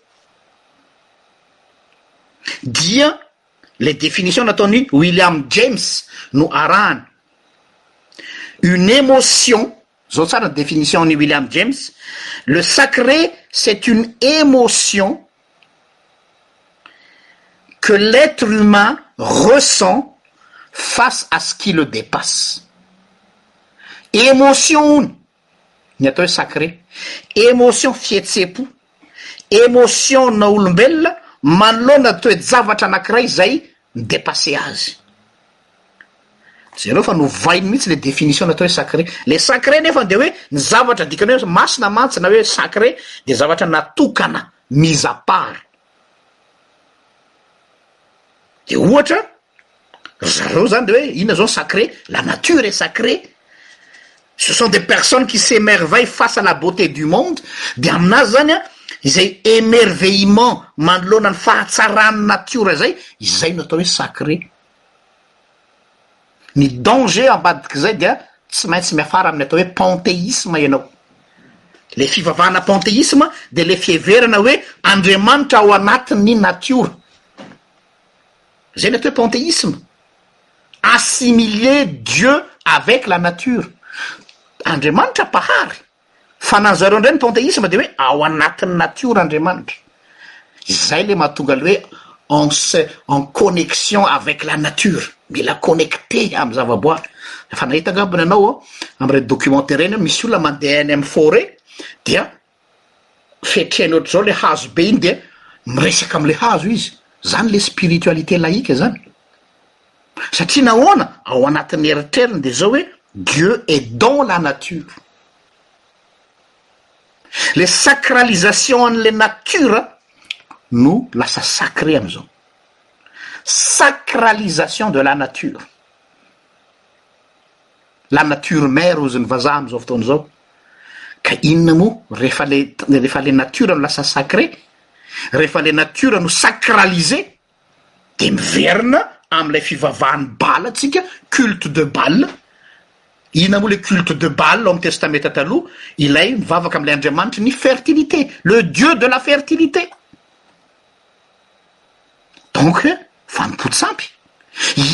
dia le définition nataon'i William James no arahany, une émotion Zao tsara ny définition n'i William James, le sacré c'est une émotion que l'être humain ressent face à ce qui le dépasse. Émotion hono ny atao hoe sacré, émotion fihetsem-po, émotion na olombelona manoloana toe-javatra anankiray izay mi-depasser azy. Jereo fa novainy mihitsy le définition natao hoe sacré. Le sacré nefany de hoe ny zavatra dikan'ny hoe masina mantsy na hoe sacré de zavatra natokana, mise à part. De ohatra, ry zareo zany de hoe inona zao ny sacré? La nature est sacrée. Ce sont des personnes qui s'emerveillent face à la beauté du monde, dia aminazy zany an, izay emerveillement manoloana ny fahatsaran'ny natiora izay, izay no atao hoe sacré. Ny danger ambadik'izay dia tsy maintsy miafara amin'ny atao hoe panthéisme ianao. Ilay fivavahana panthéisme dia ilay fiheverana hoe Andriamanitra ao anatin'ny natiora. Izay ny atao hoe panthéisme. assimiler Dieu avec la nature, Andriamanitra Mpahary, fa ny an'zareo indray ny panthéisme dia hoe ao anatin'ny natiora Andriamanitra, izay ilay mahatonga ilay hoe en se en connexion avec la nature, mila connecter amin'ny zavaboary, efa nahita angambany ianao amin'ireny documentaire ireny hoe misy olona mandeha any amin'ny forêt dia Fetrany ohatr'izao le hazo be iny dia miresaka amle hazo izy, zany le spiritualité laïque zany, satria nahoana ao anatin'ny eritreriny dia zao hoe Dieu est dans la nature, le sacralisation anle nature no lasa sacré amzao, sacralisation de la nature. La nature mère hozy ny vazaha amin'izao fotoana izao. Ka inona moa rehefa le rehefa le nature no lasa sacré, rehefa le nature no sacralisé dia miverina amin'ilay fivavahan'ny Bala tsika, culte de Bal. Inona moa le culte de Bal ao amin'ny Testamenta Taloha, ilay mivavaka amin'ilay andriamanitry ny fertilité, le Dieu de la fertilité. Donc, vanim-poatsampy?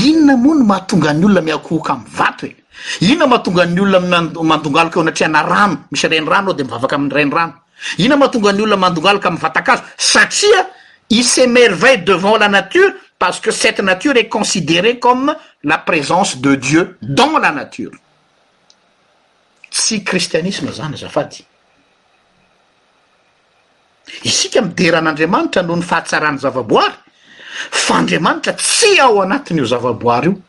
Inona moa no mahatonga ny olona mihakohoka amin'ny vato e? Inona mahatonga ny olona minan- mandongaloka eo anatrehana rano, misy renirano ao dia mivavaka amin'ny renirano? Inona mahatonga ny olona mandongaloka amin'ny vatan-kazo? Satria il s'émerveille devant la nature parce que cette nature est considérée comme la présence de Dieu dans la nature. Tsy kristianisma izany azafady. Isika midera an'Andriamanitra noho ny fahatsaran'ny zavaboary, fa Andriamanitra tsy ao anatin'io zavaboary io.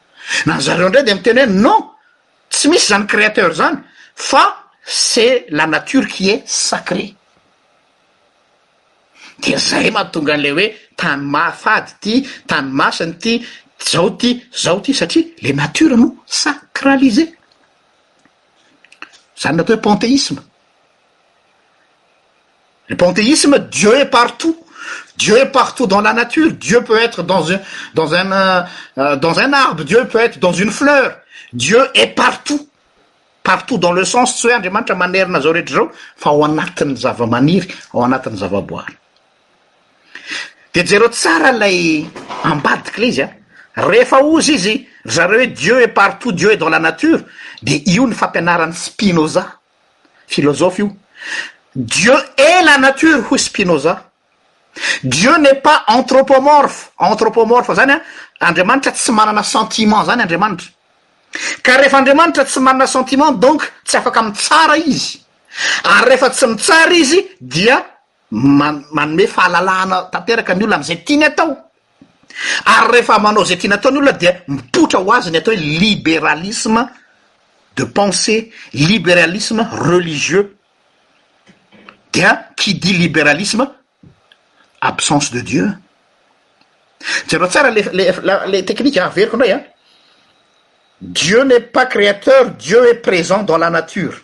Na zareo indray dia miteny hoe non, tsy misy izany créateur izany, fa c'est la nature qui est sacrée. Dia izay mahatonga an'ilay hoe tany mahafady ity, tany masina ity, zao ity, zao ity, satria le nature no sacralisée. Izany ny atao hoe panthéisme. Le panthéisme, Dieu est partout, Dieu est partout dans la nature, Dieu peut être dans un dans un euh, dans un arbre, Dieu peut être dans une fleur, Dieu est partout. Partout dans le sens tsy hoe Andriamanitra manerana izao rehetra izao fa ao anatin'ny zavamaniry, ao anatin'ny zavaboary. Dia jereo tsara ilay ambadik'ilay izy a. Rehefa ozy izy, ry zareo hoe Dieu est partout, Dieu est dans la nature, dia io ny fampianaran'i Spinoza. Philosophe io. Dieu est la nature hoy Spinoza. Dieu n'est pas anthropomorphe, anthropomorphe zany an, Andriamanitra tsy manana sentiment zany Andriamanitra. Ka rehefa Andriamanitra tsy manana sentiment donc tsy afaka mitsara izy. Ary rehefa tsy mitsara izy dia manome fahalalahana tanteraka ny olona amin'izay tiany atao ary rehefa manao izay tiany atao ny olona dia mipoitra ho azy ny atao hoe liberalisme de pensée liberalisme religieux dia qui dit liberalisme absence de Dieu jereo tsara le le le teknika averiko indray a Dieu n'est pas créateur Dieu est présent dans la nature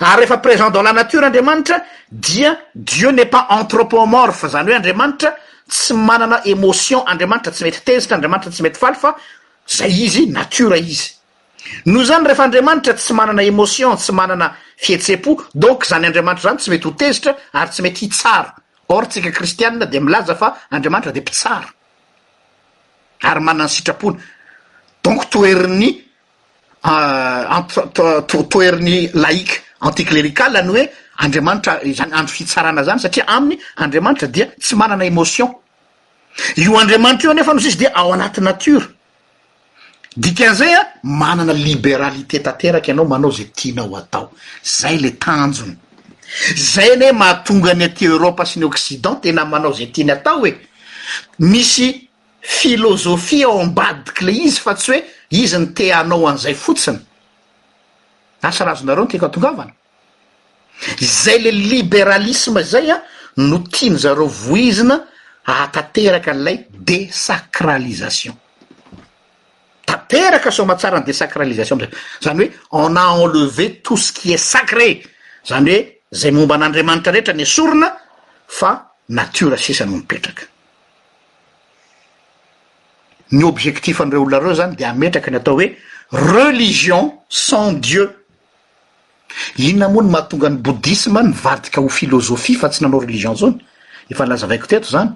Ary rehefa présent dans la nature Andriamanitra dia Dieu n'est pas anthropomorphe, izany hoe Andriamanitra tsy manana émotion, Andriamanitra tsy mety tezitra, Andriamanitra tsy mety faly fa izay izy, nature izy. Noho izany rehefa Andriamanitra tsy manana émotion, tsy manana fihetsem-po, donc izany Andriamanitra izany tsy mety ho tezitra ary tsy mety hitsara. Or tsika kristianina dia milaza fa Andriamanitra dia mpitsara ary manana ny sitrapony. Donc toherin'ny toherin'ny laïque anti-clerical ny hoe Andriamanitra izany andro fitsarana izany satria aminy Andriamanitra dia tsy manana emotion. Io Andriamanitra io anefa no sisa dia ao anaty natiora. Dikan'izay a, manana liberalité tanteraka ianao manao izay tianao atao. Izay ilay tanjony. Izay anie mahatonga ny aty Europe sy ny Occident tena manao izay tiany atao e. Misy philosophie ao ambadiky le izy fa tsy hoe izy ny te hanao an'izay fotsiny, asa raha azonareo ny tiako hatongavana? izay le liberalisme izay an no tiany zareo vohizina ahatanteraka an'ilay desacralisation tanteraka soamatsara ny desacralisation amizay zany hoe on a enlevé tout ce qui est sacré zany hoe zay momba an'Andriamanitra rehetra nesorina fa natiora sisa no mipetraka Ny objectif an'ireo olona ireo zany dia hametraka ny atao hoe religion sans Dieu. Inona moa no mahatonga ny bouddhisme nivadika ho philosophie fa tsy nanao religion intsony? Efa nilazavaiko teto zany.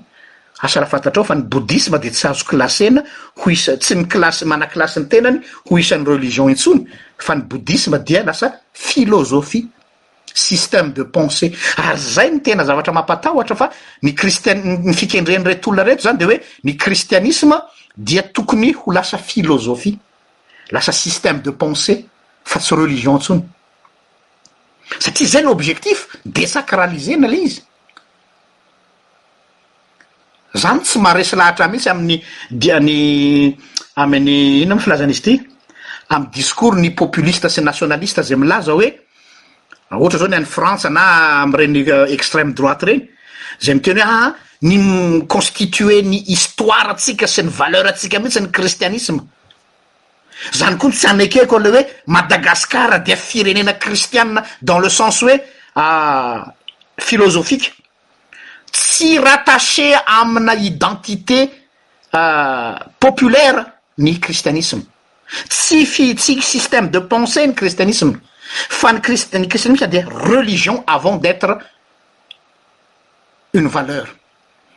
Asa raha fantatrao fa ny bouddhisme dia tsy azo classer-na ho isa- tsy mi-classe mana-classe ny tenany ho isan'ny religion intsony fa ny bouddhisme dia lasa philosophie. Système de pensée. Ary zay no tena zavatra mampatahotra fa ny christian ny fikendren'ireto olona reto zany de hoe ny christianisme dia tokony ho lasa philosophie, lasa système de pensée fa tsy religion ntsony. Satria zay l'objectif, desacraliser-na le izy. Zany tsy maharesy lahatra mihitsy amin'ny diany amin'ny inona moa filazana izy ity amin'ny discours ny populiste sy nationaliste izay milaza hoe ohatra zao ny any Frantsa na amin'ireny extreme droite ireny izay miteny hoe ah ny constituer ny histoire antsika sy ny valeur antsika mihitsy ny christianisme Zany koa no tsy anekeko ilay hoe Madagascar dia firenena kristianina dans le sens hoe philosophique. Tsy rattaché amina identité populaire ny kristianisma. Tsy fihetsika, système de pensée ny kristianisma fa ny kristianisma dia religion avant d'être une valeur.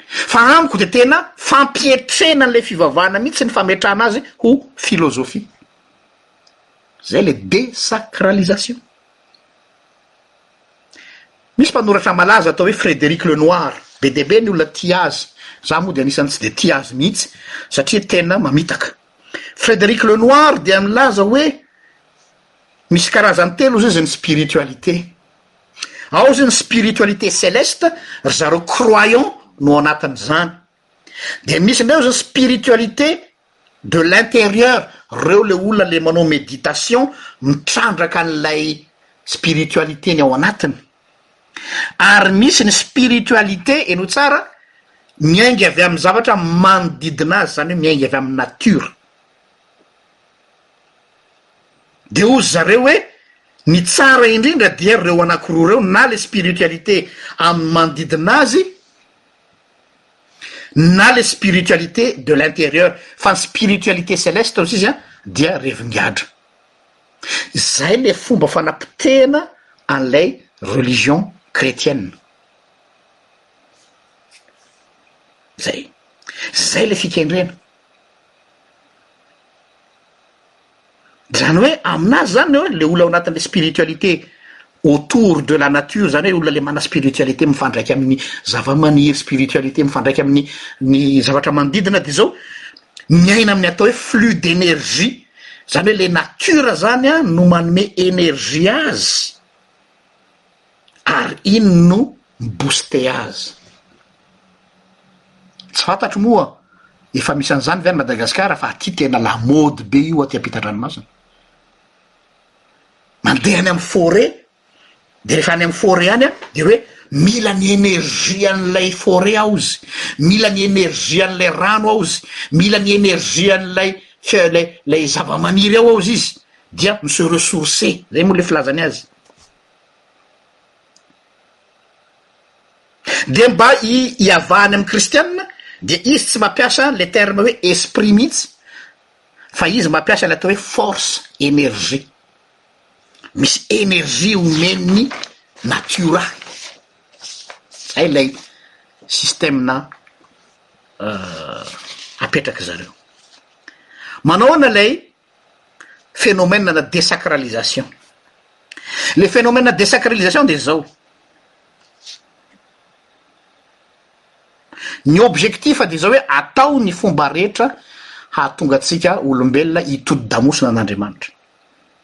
Fa amiko dia tena fampietrena an'ilay fivavahana mihitsy ny fametrahana azy ho filozofia. Izay ilay désacralisation. Misy mpanoratra malaza atao hoe Frédéric Lenoir, be dia be ny olona tia azy, za moa dia anisan'ny tsy dia tia azy mihitsy satria tena mamitaka. Frédéric Lenoir dia milaza hoe misy karazany telo hoy izy ny spiritualité. Ao zany spiritualité celeste ry zareo croyant no ao anatin'izany de misy indray ao zany spiritualité de l'intérieur reo le olona le manao méditation mitrandraka an'ilay spiritualité-ny ao anatiny ary misy ny spiritualité eno tsara miainga avy amin'ny zavatra manodidina azy zany hoe miainga avy amin'ny nature Dia hoy ry zareo hoe, Ny tsara indrindra dia ireo anankiroa ireo na ilay spiritualité amin'ny manodidina azy na ilay spiritualité de l'intérieur, fa ny spiritualité céleste hozy izy an, dia revin-gadra. Izay ilay fomba fanapotehana an'ilay religion chrétienne. Zay. Zay ilay fikendrena. Izany hoe aminazy izany le hoe ilay olona ao anatin'ilay spiritualité autour de la nature, izany hoe olona ilay mana spiritualité mifandraika amin'ny zava-maniry, spiritualité mifandraika amin'ny ny zavatra manodidina dia izao miaina amin'ny atao hoe flux d'énergie, izany hoe ilay natiora izany no manome énergie azy. Ary inona no mi-booster azy? Tsy fantatro moa efa misy an'izany ve any Madagasikara fa aty tena lamaody be io aty ampitan-dranomasina. Mandeha any amin'ny forêt dia rehefa any amin'ny forêt any aho dia hoe mila ny énergie an'ilay forêt aho izy, mila ny énergie an'ilay rano aho izy, mila ny énergie an'ilay fia- ilay ilay zavamaniry ao aho izy dia mi-se ressourcer, izay moa ilay filazany azy. Dia mba hiavahany amin'ny kristianina dia izy tsy mampiasa ilay terme hoe esprit mihitsy fa izy mampiasa ilay atao hoe force, energie. Misy energie omen'ny natiora. Zay ilay système apetraka zareo. Manao ahoana ilay phénomène ana désacralisation. Le phénomène désacralisation dia zao, ny objectif dia zao hoe atao ny fomba rehetra hahatonga antsika olombelona hitodi-damosina an'Andriamanitra.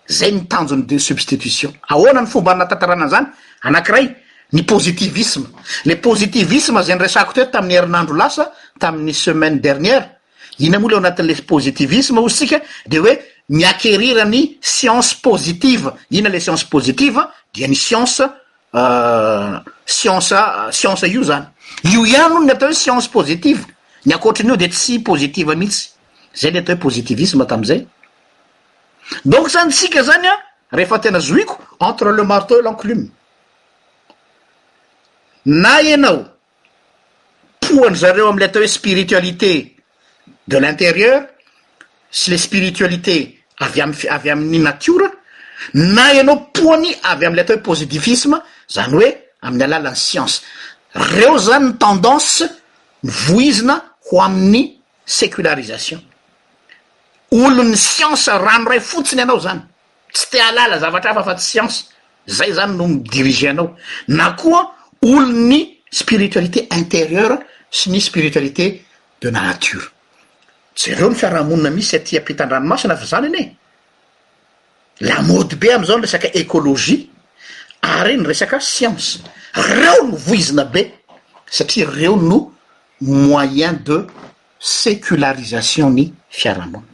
Zay ny tanjon'ny de substitution. Ahoana ny fomba hanatantarana an'izany? Anankiray, ny positivisme. Le positivisme zay niresahako teto tamin'ny herinandro lasa, tamin'ny semaine dernière, Inona moa le ao anatin'le positivisme ozy tsika de hoe miakerira ny science positive, inona le science positive dia ny science science science io zany, io ihany hono ny atao hoe science positive, ny ankoatrin'io de tsy positive mihitsy, zay le atao hoe positivisme tam'zay, donc zany tsika zany an rehefa tena zohiko entre le marteau et l'enclume, na ianao popohan-dry zareo amin'ilay atao hoe spiritualité de l'intérieur sy le spiritualité avy amin'ny fi- avy amin'ny natiora na ianao popohany avy amin'ilay atao hoe positivisme zany hoe amin'ny alalan'ny siansa reo zany ny tendance mivoizina ho amin'ny sécularisation olon'ny siansa ranoray fotsiny ianao zany Tsy te hahalala zavatra hafa afa tsy siansa, zay zany no mi diriger anao, na koa olon'ny spiritualité interieure sy ny spiritualité de la nature. Jereo ny fiarahamonina misy aty ampitan-dranomasina fa zany anie la mode be am'zao ny resaka écologie ary ny resaka siansa, reo no voizina be satria reo no moyen de sécularisation ny fiarahamonina.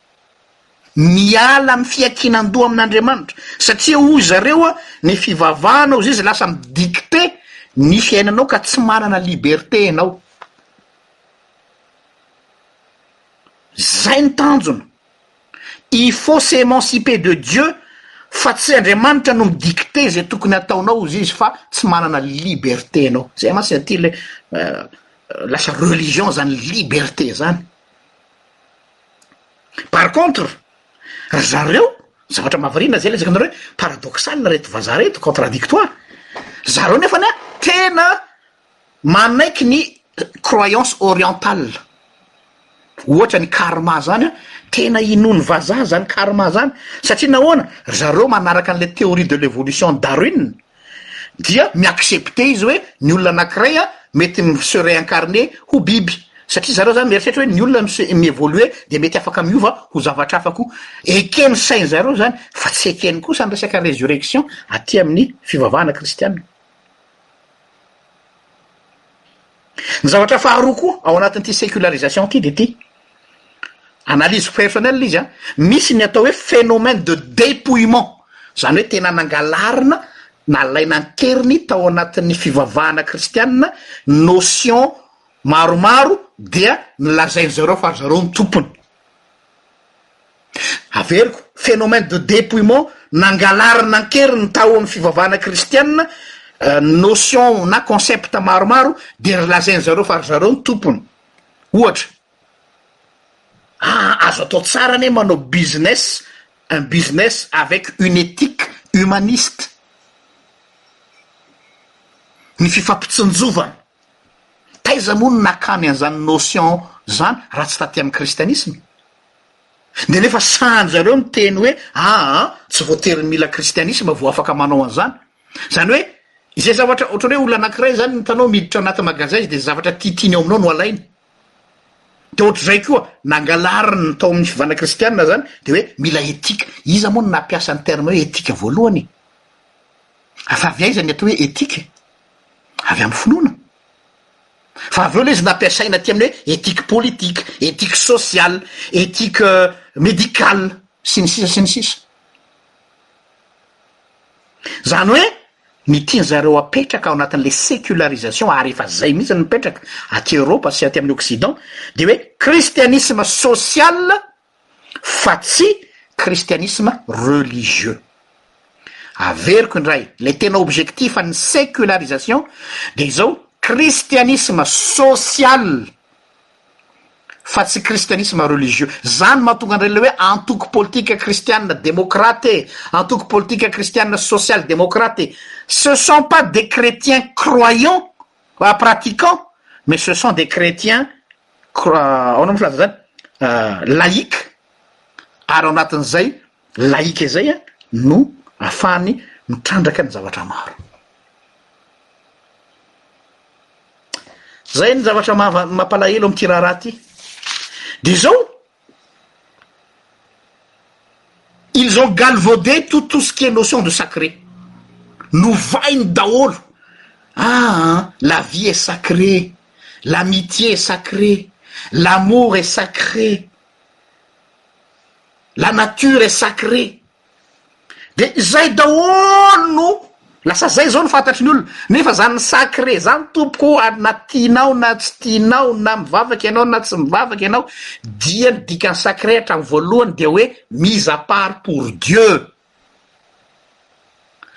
miala amin'ny fiankinan-doha amin'Andriamanitra, satria hoy zareo ny fivavahanao izay izay lasa mi-dicte ny fiainanao ka tsy manana liberté ianao. Zay ny tanjona, il faut s'emanciper de Dieu fa tsy Andriamanitra no mi-dicte izay tokony hataonao hozy izy fa tsy manana liberté ianao, zay mantsy aty ilay lasa religion zany liberté zany. Par contre, ry zareo, zavatra mahavariana izay lazaiko anareo hoe paradoxal reto vazaha reto, contradictoire, ry zareo nefany an, tena manaiky ny croyance orientale, ohatra ny karma izany an, tena inoan'ny vazaha izany karma izany, satria nahoana, ry zareo manaraka an'ilay théorie de l'évolution Darwin, dia mi-accepter izy hoe ny olona anankiray an, mety mi-se réincarner ho biby. Satria zareo zany mieritreritra hoe ny olona mi-se, mi-evoluer dia mety afaka miova ho zavatra hafa koa. Eken'ny sain'zareo zany fa tsy ekeny kosa ny resaka résurrection aty amin'ny fivavahana kristiana. Ny zavatra faharoa koa ao anatin'ity sécularisation ity dia ity, analyse personnelle izy an, misy ny atao hoe phénomène de dépouillement, izany hoe tena nangalarina, nalaina an-keriny tao anatin'ny fivavahana kristianina notion maromaro dia nolazain'izareo fa ry zareo no tompony. Averiko, phénomène de dépouillement, nangalarina an-keriny tao amin'ny fivavahana kristiana notion na concept maromaro dia lazain'i zareo fa ry zareo no tompony. Ohatra, ah, azo atao tsara anie manao business, un business avec une éthique humaniste. Ny fifampitsinjovana. Taiza moa no nakany an'izany notion zany raha tsy taty amin'ny kristianisma? Dia nefa sahin-dry zareo miteny hoe aa tsy voatery mila kristianisma vao afaka manao an'izany. Izany hoe izay zavatra ohatran'ny hoe olona anankiray izany ny hitanao miditra anaty magasin izy dia izay zavatra tiatiany ao aminao no alainy. Dia ohatr'izay koa nangalariny ny tao amin'ny fivana kristiana izany dia hoe mila etika. Iza moa no nampiasa ny terme hoe etika voalohany e? Fa avy aiza ny atao hoe etika e? Avy amin'ny finoana. Fa avy eo ilay izy nampiasaina aty amin'ny hoe éthique politique, éthique sociale, éthique euh, médicale sy ny sisa sy ny sisa. Izany hoe ny tiany zareo apetraka ao anatin'ilay sécularisation ary efa izay mihitsy no mipetraka aty Europe sy aty amin'ny Occident dia hoe christianisme social fa tsy cristianisme religieux averiko ny ray le tena objectif ny sécularisation de izao christianisme social fa tsy kristianisme religieux zany mahatonga andra le hoe entoky politique cristianne démocrat e entoky politique cristianne social démocratee ce sont pas des crétiens croyant euh, pratiquant mais ce sont des crétiens Aona moa filaza zany? Laïc ary ao anatin'izay laïc izay a no afahany mitrandraka ny zavatra maro. Zay ny zavatra mampalahelo amin'ity raharaha ty. De zao ils ont galvoude tout tout se qui est notion de sacré no vainy daolo a ah, la vie est sacrée l'amitie et sacrée l'amour et sacrée la nature est sacrée de zay daholo no lasa zay zao no fantatry ny olona nefa zany sacré zany tompoko o ary na tianao na tsy tianao na mivavaka ianao na tsy mivavaka ianao dia ny dikan'ny sacré hatramin'ny voalohany dia hoe mise à part pour Dieu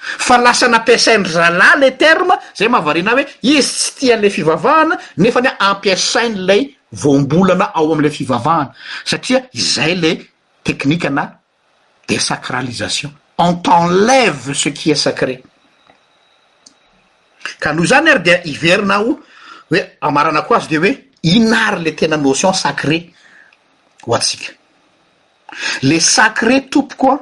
fa lasa nampiasain-dry zalahy le terme zay mahavariana ahy hoe izy tsy tia an'ilay fivavahana nefa ny ampiasain'ilay voambolana ao amin'ilay fivavahana satria izay le teknika na desacralisation on t'enlève ce qui est sacré ka noho izany ary dia hiverina aho hoe amaranako azy dia hoe inona ary le tena notion sacré ho antsika le sacré tompoko an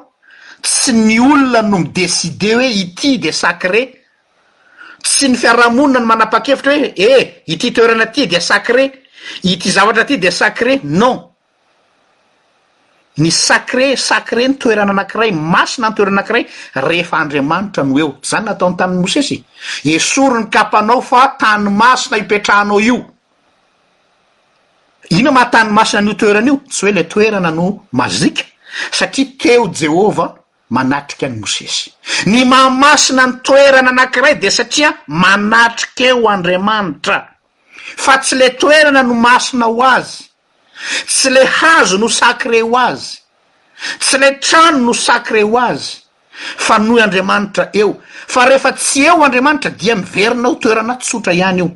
tsy ny olona no mideside hoe ity dia sacré tsy ny fiarahamonina no manapa-kevitra hoe eh ity toerana ity dia sacré ity zavatra ity dia sacré non Ny sacré, sacré ny toerana anankiray, masina ny toerana anankiray rehefa Andriamanitra no eo. Izany nataony tamin'i Mosesy e, esory ny kapanao fa tany masina ipetrahanao io. Inona maha tany masina an'io toerana io? Tsy hoe ilay toerana no mazika, satria teo Jehovah manatrika an'i Mosesy. Ny maha masina ny toerana anankiray dia satria manatrika eo Andriamanitra, fa tsy ilay toerana no masina ho azy. Tsy le hazo no sacré ho azy, tsy le trano no sacré ho azy, fa noho Andriamanitra eo. Fa rehefa tsy eo Andriamanitra dia miverina ho toerana tsotra ihany io.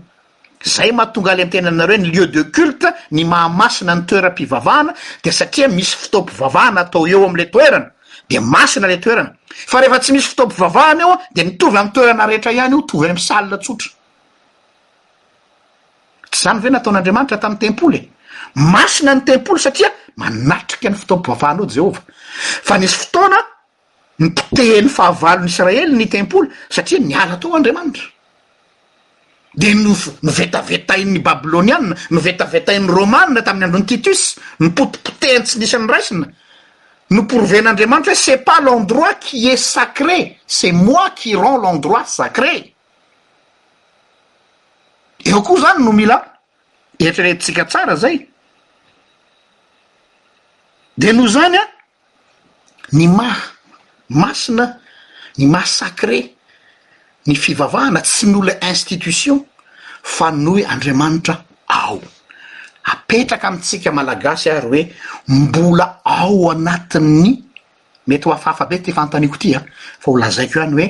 Zay mahatonga le miteny anareo ny lieu de culte, ny Mahamasina, ny toeram-pivavahana dia satria misy fotoam-pivavahana atao eo amle toerana dia masina le toerana. Fa rehefa tsy misy fotoam-pivavahana eo dia mitovy amin'ny toerana rehetra ihany io, toy amin'ny salle tsotra. Tsy izany ve nataon'Andriamanitra tamin'ny tempoly e? Masina ny tempoly satria manatrika ny fotoam-pivavahanao Jehovah. Fa nisy fotoana nipotehan'ny fahavalon'ny Israely ny tempoly satria niala tao Andriamanitra. Dia novetavetain'ny Babylonianina, novetavetain'ny Romana tamin'ny andron'i Titus, nipotipotehany tsy nisy niraisina. Noporoven'Andriamanitra hoe c'est pas l'endroit qui est sacré, c'est moi qui rends l'endroit sacré. Eo koa izany no mila eritreretintsika tsara izay. Dia noho izany an, ny maha masina, ny maha sacré ny fivavahana tsy noho ilay institution fa noho i Andriamanitra ao. Apetraka amintsika Malagasy ary hoe mbola ao anatin'ny Mety ho hafahafa be ity fanontaniako ity an, fa ho lazaiko ihany hoe,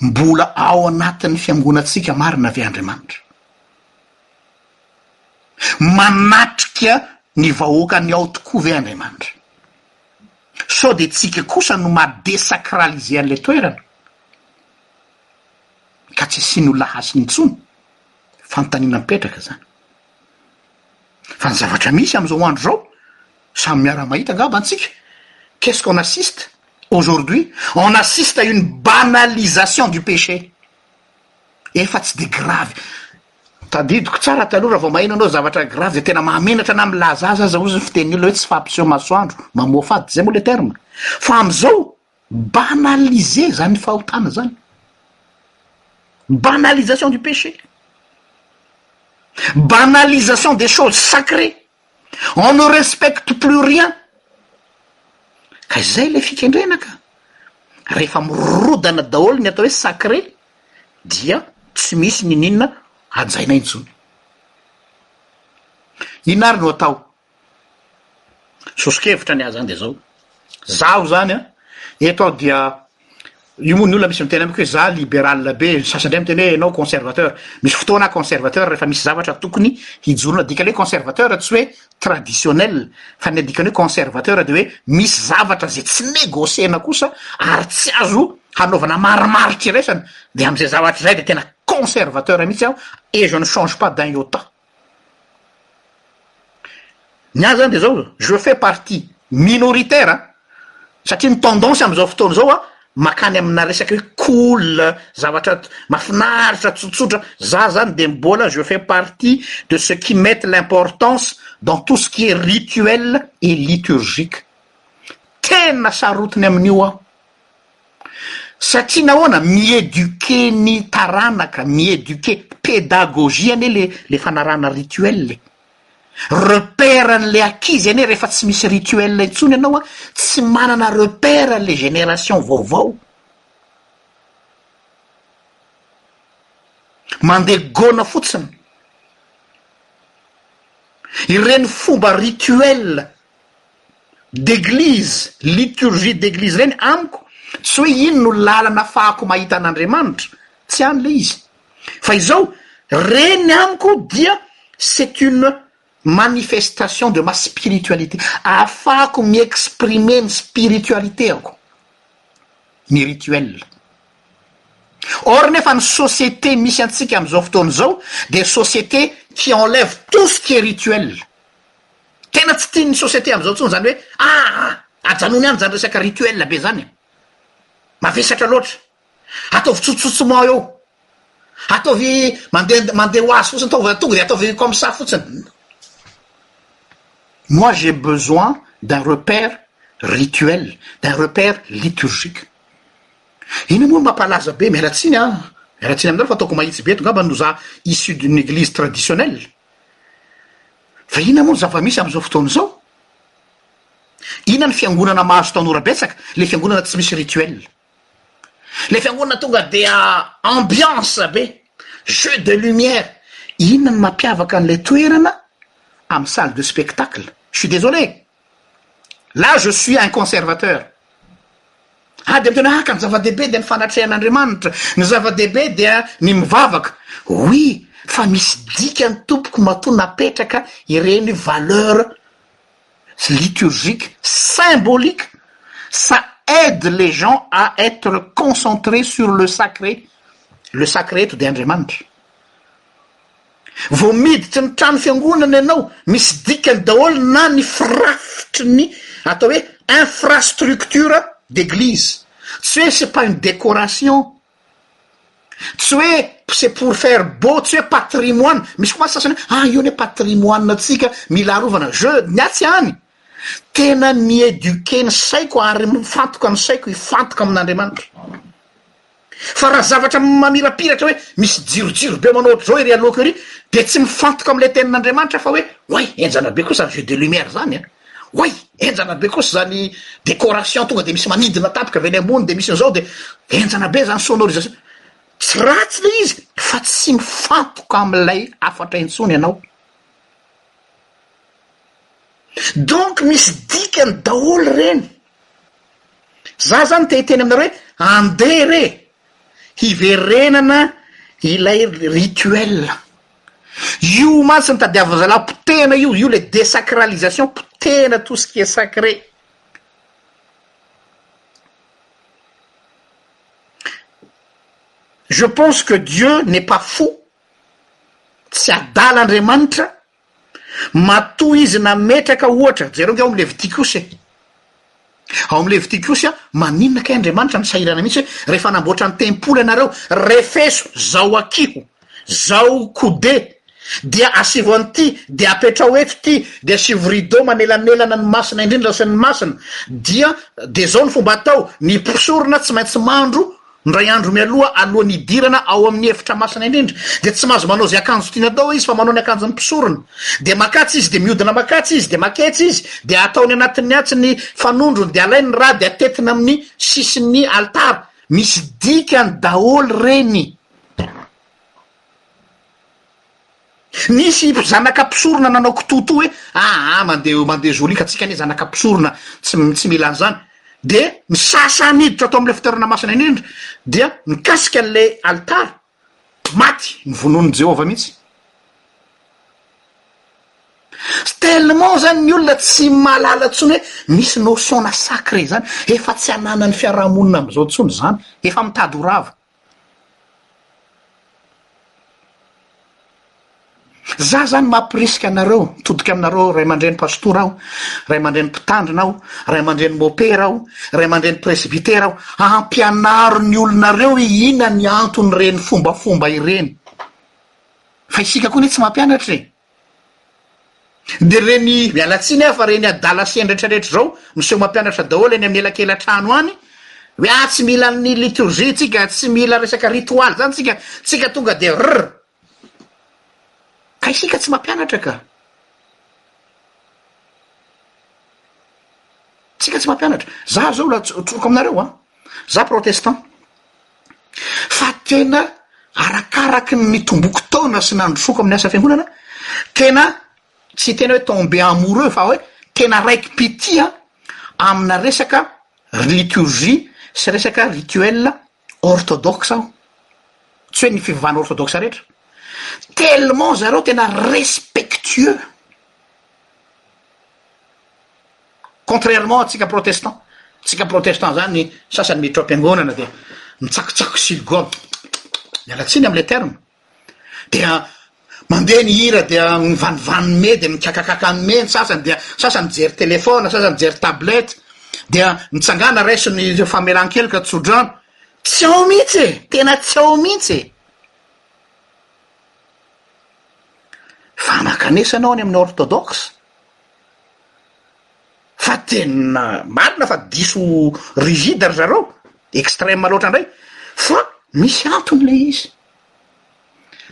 mbola ao anatin'ny fiangonantsika marina ve Andriamanitra? Manatrika ny vahoakany ao tokoa ve Andriamanitra? Sao dia tsika kosa no maha-desacraliser an'ilay toerana, ka tsy asian'olona hasiny intsony? Fanontaniana mipetraka izany. Fa ny zavatra misy amin'izao andro izao, samy miara-mahita angamba antsika, qu'est-ce qu'on assiste aujourd'hui? On assiste à une banalisation du péché. Efa tsy dia gravy. Tadidiko tsara taloha raha vao maheno anao zavatra gravy dia tena mahamenatra na milaza azy aza hozy ny fitenin'olona hoe tsy fahampiseho masoandro, mamoafady, zay moa le terme. Fa amin'izao, Banaliser izany fahotana izany, banalisation du péché, banalisation des choses sacrées, on ne respecte plus rien, ka izay ilay fikendrena ka, rehefa mirodana daholo ny atao hoe sacré dia tsy misy niniana hajaina intsony. Inona ary no atao Soso-kevitra ny ahy zany dia zao, zaho zany an, eto aho dia, io moa ny olona misy miteny amiko hoe za liberal be, ny sasany indray miteny hoe enao conservateur, misy fotoana aho conservateur rehefa misy zavatra tokony hijoro, ny adikany hoe conservateur tsy hoe traditionnel fa ny adikany hoe conservateur dia hoe misy zavatra zay tsy negocier-na kosa ary tsy azo hanaovana marimaritra iraisana dia amizay zavatra izay dia tena conservateur mihitsy aho et je ne change pas d'un iota. Ny ahy zany dia zao, je fais partie minoritaire an! satria ny tendance amin'izao fotoana izao an, makany amina resaka hoe cool, zavatra mahafinaritra, tsotsotra, za zany dia mbola je fais partie de ce qui mettent l'importance dans tout ce qui est rituel et liturgique, tena sarotiny amin'io aho. Satria nahoana? Mi-eduquer ny taranaka, mi-eduquer, pédagogie anie le le fanarahana rituel e! Repère an'le ankizy anie rehefa tsy misy rituel intsony ianao an, tsy manana repère an'le génération vaovao. Mandeha gôna fotsiny. Ireny fomba rituel. d'église, liturgie d'église ireny amiko tsy hoe iny no lalana afahako mahita an'Andriamanitra, tsy any le izy fa izao reny amiko dia c'est une manifestation de ma spiritualité ahafahako mi-exprimer ny spiritualité-ako ny rituelle or nefa ny société misy antsika amin'izao fotoana izao dia société qui enlève tout ce qui est rituelle Tena tsy tian'ny société amzao tsony zany hoe aa ajanony any zany resaka rituel be zany e. Mavesatra loatra. Ataovy tsotsotsy moa eo. Ataovy mandeha mandeha ho azy fotsiny ataovy tonga de ataovy comme ça fotsiny. Moi j'ai besoin d'un repère rituel, d'un repère liturgique. Iny moa no mampalaza be, miala tsiny an, miala tsiny aminareo fa ataoko mahitsy be eto, ngambany no za issu d'une église traditionnelle. Fa inona moa ny zava-misy amin'izao fotoana izao? Inona ny fiangonana mahazo tanora betsaka? Ilay fiangonana tsy misy rituel. Ilay fiangonana tonga dia ambiance be, jeu de lumière. Inona ny mampiavaka an'ilay toerana amin'ny salle de spectacle? Je suis désolé. Là je suis un conservateur. Ady amin'ny tena haka, ny zava-dehibe dia ny fanatrehan'Andriamanitra, ny zava-dehibe dia ny mivavaka. Oui, fa misy dikany tompoko matoa napetraka ireny valeurs liturgiques symboliques, ça aide les gens à être concentrés sur le sacré, le sacré eto dia Andriamanitra. Vao miditra ny trano fiangonana ianao, misy dikany daholo na ny firafitry ny atao hoe infrastructure d'église. Tsy hoe c'est pas une décoration, tsy hoe c'est pour faire beau, tsy hoe patrimoine. Misy koa mantsy sasany hoe ah io anie patrimoine-ntsika, mila arovana. Je, ny ahy tsy any. Tena mi-éduquer ny saiko ary mifantoka ny saiko hifantoka amin'Andriamanitra. Fa raha zavatra mamirapiratra hoe misy jirojiro be manao ohatr'izao ery aloako ery dia tsy mifantoka amin'ilay tenin'Andriamanitra aho fa hoe oay henjana be kosa ny jeu de lumière izany a oay henjana be kosa izany décoration tonga dia misy manidina tapika avy any ambony dia misy an'izao dia henjana be izany sonorisation tsy ratsy ilay izy fa tsy mifantoka amin'ilay hafatra intsony ianao donc misy dikany daholo ireny Za zany te hiteny aminareo hoe andeha re hiverenana ilay rituel. Io mantsy ny tadiavin'zalahy potehina io, io le desacralisation, potehina tout ce qui est sacré. Je pense que Dieu n'est pas fou, tsy adala Andriamanitra Matoa izy nametraka ohatra, jereo nge ao amin'ny Levitikosy e! Ao amin'ny Levitikosy a, maninona kay Andriamanitra no sahirana mihitsy hoe rehefa hanamboatra ny tempoly ianareo, refeso, zao akiho, zao kode, dia asivo an'ity, dia apetraho eto ity, dia asivo rideau manelanelana ny Masina Indrindra sy ny Masina, dia dia zao ny fomba atao, ny mpisorona tsy maintsy mandro Indray andro mialoha alohan'ny hidirana ao amin'ny efitra masina indrindra dia tsy mahazo manao izay akanjo tiany atao izy fa manao ny akanjon'ny mpisorona. Dia makatsy izy dia miodina makatsy izy dia maketsy izy dia ataony anatin'ny atsy ny fanondrony dia alainy ny ra dia atetina amin'ny sisin'ny alitara. Misy dikany daholo ireny. Nisy zanaka mpisorona nanao kitoto hoe aa mandeha mandeha jolie ka tsika anie zanaka mpisorona tsy tsy mila an'izany dia ny sasa niditra ato amin'ilay fitoerana masina indrindra dia nikasika an'ilay alitara maty ny vonoan'i Jehovah mihitsy. Tellement zany ny olona tsy malala tsony hoe misy notion-na sacré zany, efa tsy ananan'ny fiarahamonina amizao tsony zany, efa mitady ho rava. Za zany mampirisika anareo, mitodika aminareo ray aman-dreny pastora aho, ray aman-dreny mpitandrina aho, ray aman-dreny mopera aho, ray aman-dreny presibitera aho, ampianaro ny olonareo hoe inona ny anton'ireny fombafomba ireny. Fa isika koa anie tsy mampianatra e. Dia reny miala tsiny aho fa reny adala sy endretra rehetra izao miseho mampianatra daholo eny amin'ny elakelatrano any hoe ah tsy mila ny liturgie tsika tsy mila resaka ritoaly zany tsika tsika tonga dia rr ka isika tsy mampianatra ka tsika tsy mampianatra za zao la tsoroko aminareo a za protestant fa tena arakaraky ny nitomboko taona sy nandrofoko amin'ny asa fiangonana, tena tsy tena hoe tombé amoureux fa hoe tena raiki-pitia amina resaka liturgie sy resaka rituel orthodoxe aho, tsy hoe ny fivavahana orthodoxe rehetra, tellement zareo tena respectueux. Contrairement antsika protestant. Tsika protestant zany sasany miditra am-piangonana dia mitsakitsako silgom. Miala tsiny amin'ilay terme. Dia mandeha ny hira dia mivanivaniny me dia mikakakaka me ny sasany dia sasany mijery téléphone, sasany mijery tablette dia mitsangana raiso ny famelan-keloka tsodrano. Tsy ao mihitsy e, tena tsy ao mihitsy e. Fa makanesana ao any amin'ny orthodoxe. Fa tena marina fa diso rigide ry zareo, extreme loatra indray fa misy antony ilay izy,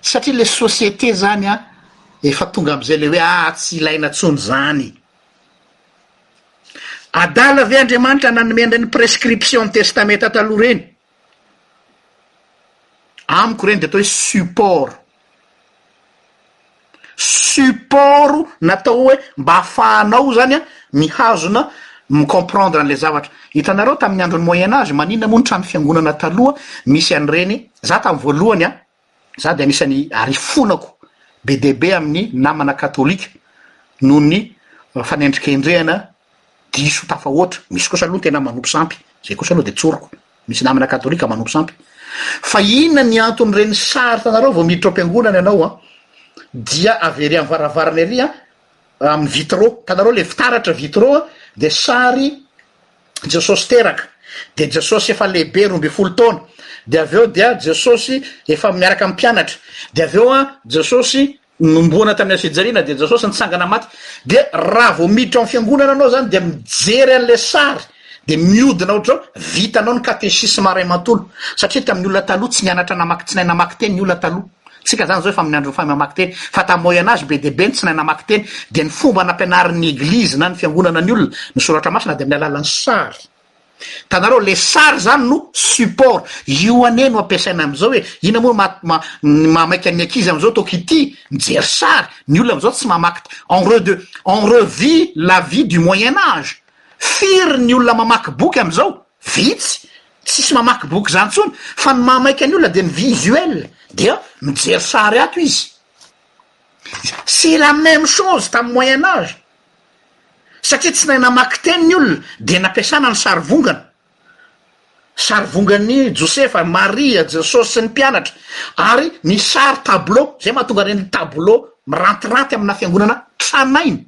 satria ilay société izany an, efa tonga amin'izay ilay hoe ah tsy ilaina intsony izany. Adala ve Andriamanitra nanome an'ireny prescription ny testamenta taloha ireny? Amiko ireny de atao hoe support, support natao hoe mba afahanao zany a mihazona mi-comprendre an'le zavatra, hitanareo tamin'ny andron'ny moyen age maninona moa ny trano fiangonana taloha misy an'ireny, za tamin'ny voalohany a, Za dia anisan'ny arifonako be dia be amin'ny namana katolika noho ny fanendrikendrehana diso tafahoatra, misy kosa aloha tena manompo sampy, zay kosa aloha dia tsoriko, misy namana katolika manompo sampy, fa inona ny anton'ireny sary hitanareo vao miditra ao am-piangonana ianao an, dia avy ery amin'ny varavarana ery an, amin'ny vitraux, hitanareo ilay fitaratra vitraux dia sary Jesosy teraka, dia Jesosy efa lehibe roa ambin'ny folo taona, dia avy eo dia Jesosy efa miaraka amin'ny mpianatra, dia avy eo an, Jesosy nomboana tamin'ny hasijaliana, dia Jesosy nitsangana maty, dia raha vao miditra ao amin'ny fiangonana anao zany dia mijery an'ilay sary, dia miodina ohatr'izao, vitanao ny katesisma ray manontolo, satria tamin'ny olona taloha tsy nianatra namaky, tsy nahay namaky teny ny olona taloha. Tsika zany zao efa amin'ny andron'ny fahay mamaky teny fa tamin'ny moyen age be dia be ny tsy nahay namaky teny dia ny fomba nampianarin'ny eglizy na ny fiangonana ny olona ny soratra masina dia amin'ny alalan'ny sary tanareo le sary zany no support io anie no ampiasaina amin'izao hoe ina moa ma ma ny mahamaika ny ankizy amin'izao toaka ity mijery sary ny olona amin'izao tsy mamaky en re de en revue la vie du moyen age firy ny olona mamaky boky amin'izao vitsy Tsisy mamaky boky zany tsony fa ny mahamaika ny olona dia ny visuel dia mijery sary ato izy. C'est la même chose tamin'ny moyen age satria tsy nahay namaky teny ny olona dia nampiasana ny sary vongana. Sary vongan'ny Josefa, Maria, Jesosy sy ny mpianatra ary ny sary tableau zay mahatonga ireny tableau mirantiranty amina fiangonana tranainy.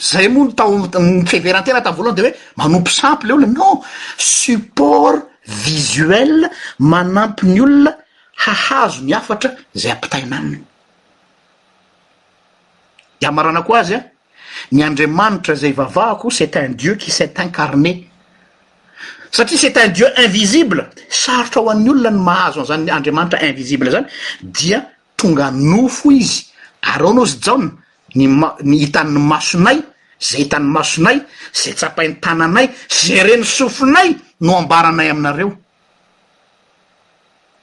Zay moa ny tao ny fiheveran-tena tamin'ny voalohany de hoe manompo sampy le olona, non! Support visuel manampy ny olona hahazo ny hafatra zay ampitaina aminy. Iamaranako azy an, ny Andriamanitra zay ivavahako c'est un Dieu qui s'est incarné, satria c'est un Dieu invisible, sarotra ho an'ny olona ny mahazo an'zany Andriamanitra invisible zany dia Tonga nofo izy, ary ao Nosy Jaona, ny ny hitan' ny masonay, izay hitan' ny masonay, izay tsapain' ny tananay, izay ren' ny sofinay no ambaranay aminareo.